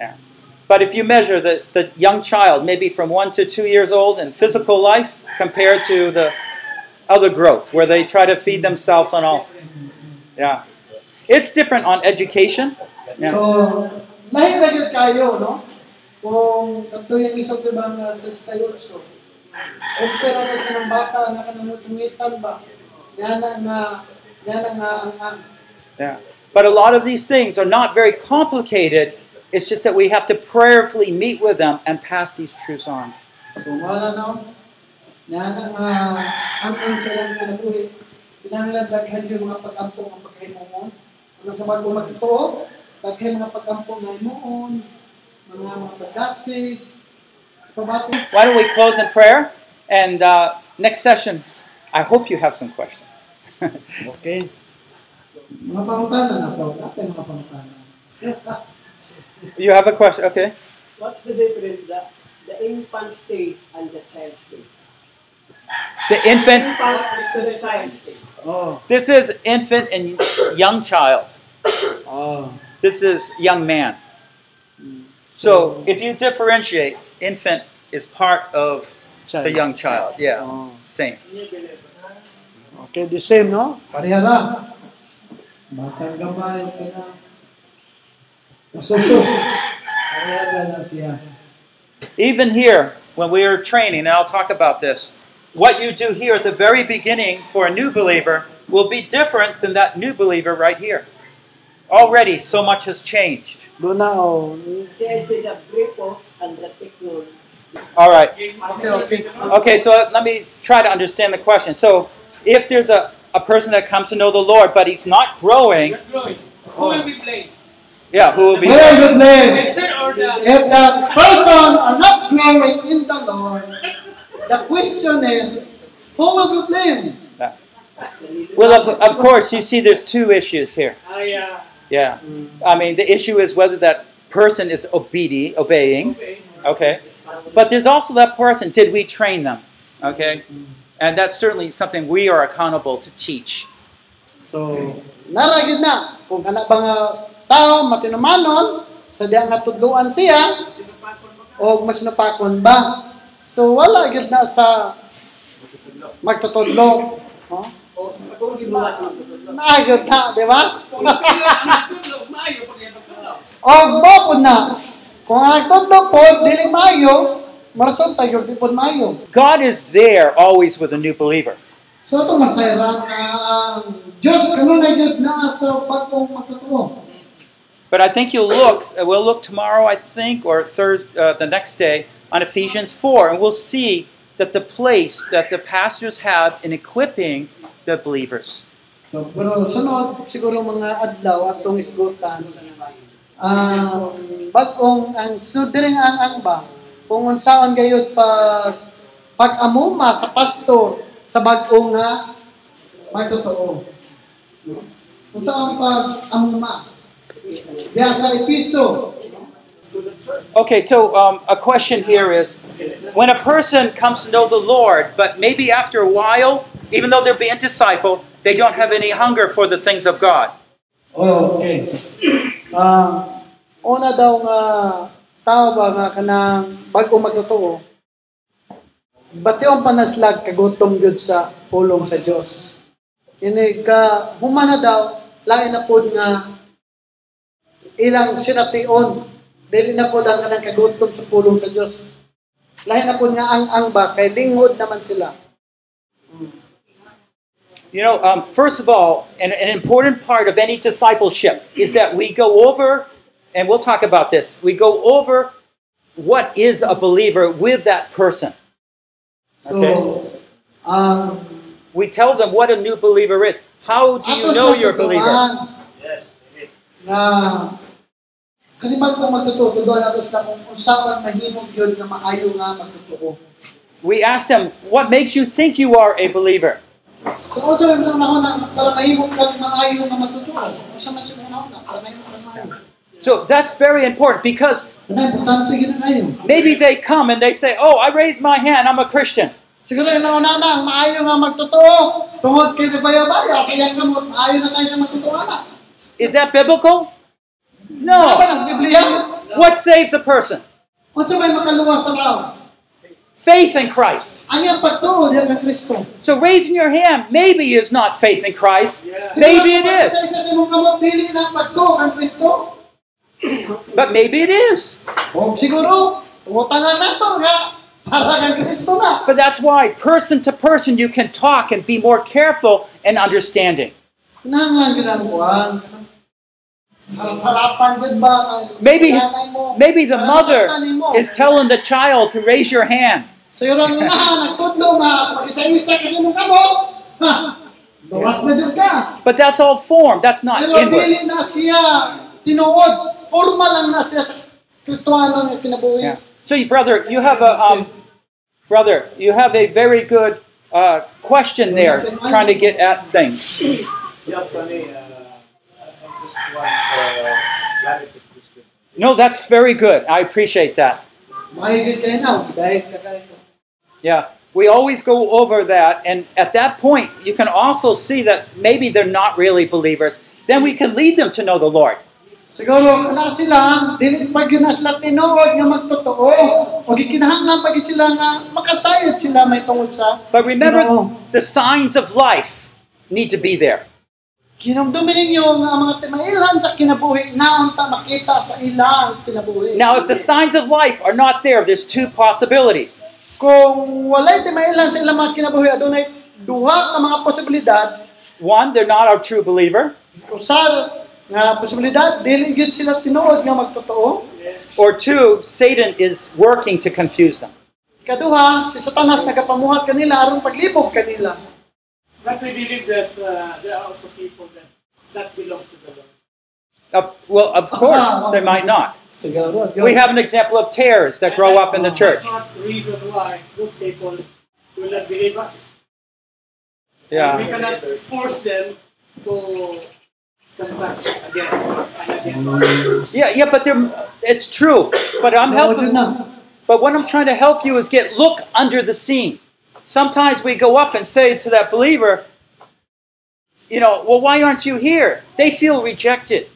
Yeah. But if you measure the, the young child, maybe from one to two years old in physical life, compared to the other growth, where they try to feed themselves on all. Yeah. It's different on education. Yeah. So, lahi ra gyud kayo, no? Kung kadto yung isang ibang uh, sa stayoso. Kung pera na sa ng bata na kanang tungitan ba? Yan ang nga yan ang ang ang Yeah. But a lot of these things are not very complicated. It's just that we have to prayerfully meet with them and pass these truths on. Why don't we close in prayer? And uh, next session, I hope you have some questions. Okay. Mga pangutana na po. Natin mga pangutana. you have a question? Okay. What's the difference, the, the infant state and the child state? The infant, Infant is to the child state. oh. this is infant and young child. Oh. This is young man. So if you differentiate, infant is part of the young child. Yeah, Oh. same. Okay, the same, no? Pareha na. Batang gamay, kana. Masuso. Pareha na na siya. Even here, when we are training, and I'll talk about this, what you do here at the very beginning for a new believer will be different than that new believer right here. Already, so much has changed. Doon na. Says the prepost and the technology. All right. Okay, okay. Okay, so let me try to understand the question. So, if there's a, a person that comes to know the Lord, but he's not growing, growing. Who will be playing? yeah, who will be? Very good name. Vincent or the If the person are not growing in the Lord, the question is, who will be blamed? Well, of, of course, you see there's two issues here. I uh, Yeah. I mean, the issue is whether that person is obedient, obeying. Okay. Okay. But there's also that person, did we train them? Okay. And that's certainly something we are accountable to teach. So, naragid na. Kung anak ba nga tao, matinumanon, sa diya nga tudluan siya, o masinapakon ba. So, wala gid na sa magtutudlo. No? Kung ginawa sa mga Naagid na, di ba? Kung anak tulog, maayo pag yan magtulog. O, bopod na. Kung ang nagtudlo po, dili mayo, maresulta yun, di po mayo. God is there always with a new believer. So, ito masayran ang Diyos, kano na na sa bagong matutuo. But I think you'll look, uh, we'll look tomorrow, I think, or Thursday, uh, the next day, on Ephesians 4, and we'll see that the place that the pastors have in equipping the believers. So, pero sunod, siguro mga adlaw atong isgutan, ang bagong ang sunod din ang ang ba, kung unsaon gayud pag pag-amuma sa pastor sa bagong nga magtotoo. No? Unsaon pag-amuma? Diya sa episo, Okay, so um, a question here is when a person comes to know the Lord, but maybe after a while, even though they're being discipled, they don't have any hunger for the things of God. Oh, okay. Ah, una daw nga tao ba nga kanang bago magtotoo. Bationg panaslag kagutom gyud sa pulong sa Dios. Ini ka humana daw lain na pud nga ilang sination dili na pud ang kanang kagutom sa pulong sa Dios. Lain na pud nga ang ang ba kay lingod naman sila. You know, um, first of all, an, an important part of any discipleship is that we go over, and we'll talk about this, we go over what is a believer with that person. So, Okay. um, We tell them what a new believer is. How do you know you're a believer? tutuan Na kaliman ko magtotoo, tuduan nato sila kung unsaon mahimong yun nga maayo nga magtotoo. We ask them, what makes you think you are a believer? So, also lang sa ako na para mahimong kang maayo nga magtotoo. Unsa man siya una una, para mahimong kang maayo. So that's very important because Ano, importante gina kayo. maybe they come and they say, Oh, I raised my hand, I'm a Christian. Siguro nauna na, maayo nga magtotoo. Tungod kay baya-baya, sa iyang maayo na tayo sa magtotoo. Is that biblical? No. ba na sa Biblia? What saves a person? Unsa may makaluwas sa tao? Faith in Christ. Ang iyang pagtuo diyan ng Kristo. So raising your hand maybe is not faith in Christ. Maybe it is, but maybe it is. O siguro, tungutangan na to nga, para kang Kristo na. But that's why, person to person, you can talk and be more careful and understanding. Nanglan yun ang buwan. Harapan gud ba? ang Maybe, maybe the mother is telling the child to raise your hand. Siguro ang inahan, nagtudlo nga, pag isa-isa kasi mong kamot, ha, duwas na dyan ka. But that's all form. That's not inward. Dili na siya tinuod. Formal lang na siya sa Kristohano nga kinabuhi. Yeah. So, brother, you have a um, brother, you have a very good uh, question there, trying to get at things. Yeah, funny. Uh, I just want uh. No, that's very good. I appreciate that. Mahigit kayo na, dahil ka kayo. Yeah, we always go over that, and at that point, you can also see that maybe they're not really believers. Then we can lead them to know the Lord. Siguro, kana sila, dili pag yun sila tinuod nga magtotoo, o gikinahanglan pag sila nga makasayod sila may tungod sa But remember, Ginoo. the signs of life need to be there. Kinamdumin ninyo nga ang mga timailan sa kinabuhi na unta makita sa ilang kinabuhi. Now, if the signs of life are not there, there's two possibilities. Kung walay timailan sa ilang mga kinabuhi, adunay duha ka mga posibilidad, One, they're not a true believer, usar nga posibilidad, dili gyud sila tinuod nga magtotoo. or two, Satan is working to confuse them. Kaduha, si Satanas nagapamuhat kanila aron paglibog kanila. But we believe that uh, there are also people that that belongs to the Lord. Of, well, of course, they might not. We have an example of tares that grow up in the church. Not the reason why those people will not believe us. We cannot force them to Mm. Yeah, yeah, but they're, it's true. But I'm helping. But what I'm trying to help you is get look under the scene. Sometimes we go up and say to that believer, you know, well, why aren't you here? They feel rejected.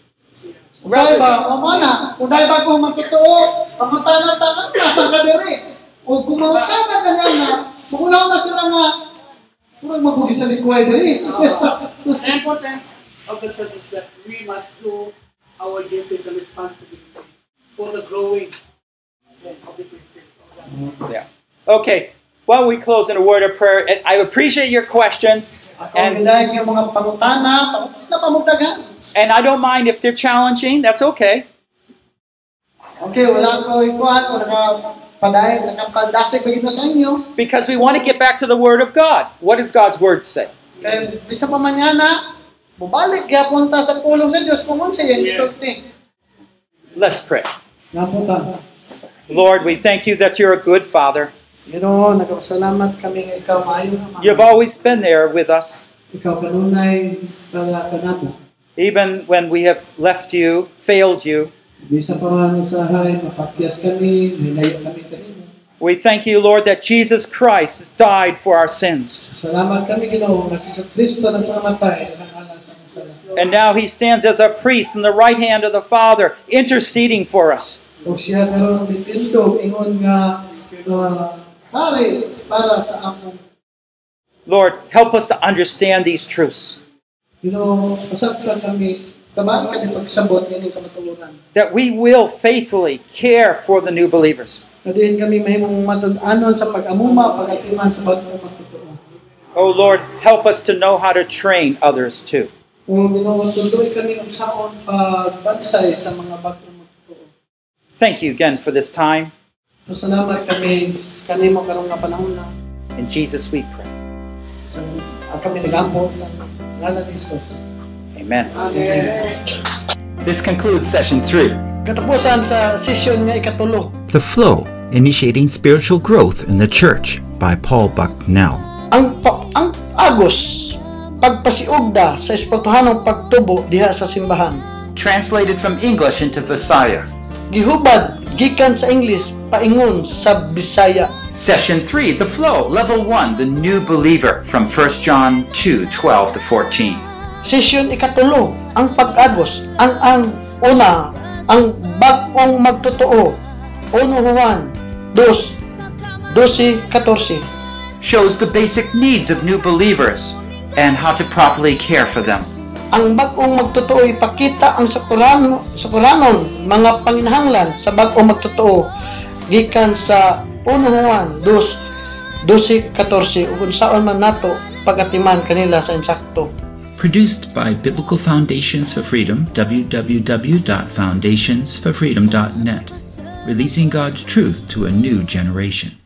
Rather ba, o oh, mana, kung dahil ba kung magtotoo, mangutangan-tangan, nasa ka diri. Oh, o kung mangutangan ka niya na, magulaw na sila nga, kurang mabugi sa likway diri. The importance of the church is that we must do our duties and responsibilities for the growing of the Christians. Yeah. Okay. Why don't we close in a word of prayer? I appreciate your questions, and ang yung mga pangutana, pangutana pamugdagan. and I don't mind if they're challenging. That's okay. Okay, wala ko ikuan, wala ka paday, nakapaldasig ba gito sa inyo. Because we want to get back to the Word of God. What does God's Word say? Kaya bisa pa man yan na, bubalik kaya punta sa pulong sa kung unsa yan isulti. Let's pray. Nga po ka. Lord, we thank you that you're a good Father. Ginoo, nagpasalamat kami nga ikaw maayo You've always been there with us, Ikaw kanunay para kanamo. even when we have left you, failed you. Bisa pa man usahay, mapakyas kami, hilayo kami kanino. We thank you, Lord, that Jesus Christ has died for our sins. And now he stands as a priest in the right hand of the Father, interceding for us. Ug siya karon mitindog ingon nga ah, para sa among Lord, help us to understand these truths, Ginoo, pasabtan kami tabang kami pagsabot ini kamatuoran. that we will faithfully care for the new believers. Kadiin kami mahimong matud-anon sa pag-amuma, pag-atiman sa bagong magtotoo. Oh Lord, help us to know how to train others too. Kung Ginoo, tundoy kami ng saon pagbansay sa mga bagong magtotoo. Thank you again for this time. Pasalamat kami kanimo karong nga panahon na In Jesus we pray. sa ang kami nagampo sa ngalan ni Jesus. Amen. Amen. This concludes session 3. Katapusan sa session nga ikatulo. The Flow Initiating Spiritual Growth in the Church by Paul Bucknell. Ang pa, ang agos pagpasiugda sa espirituhanong pagtubo diha sa simbahan. Translated from English into Visaya. Gihubad gikan sa English paingon sa Bisaya. Session 3, The Flow, Level 1, The New Believer, from 1 John 2 12 to 14. Session ikatulo, ang pag-agos, ang ang una, ang bagong magtotoo. Uno Juan, dos, dosi, katorsi. Shows the basic needs of new believers and how to properly care for them. Ang bagong magtotoo ipakita ang sakurano, sakuranon, mga panginahanglan sa bagong magtotoo. Gikan sa Uno Juan, dos, dosi, katorsi. Ug unsaon man nato pagatiman kanila sa insakto. Produced by Biblical Foundations for Freedom, www.foundationsforfreedom.net, releasing God's truth to a new generation.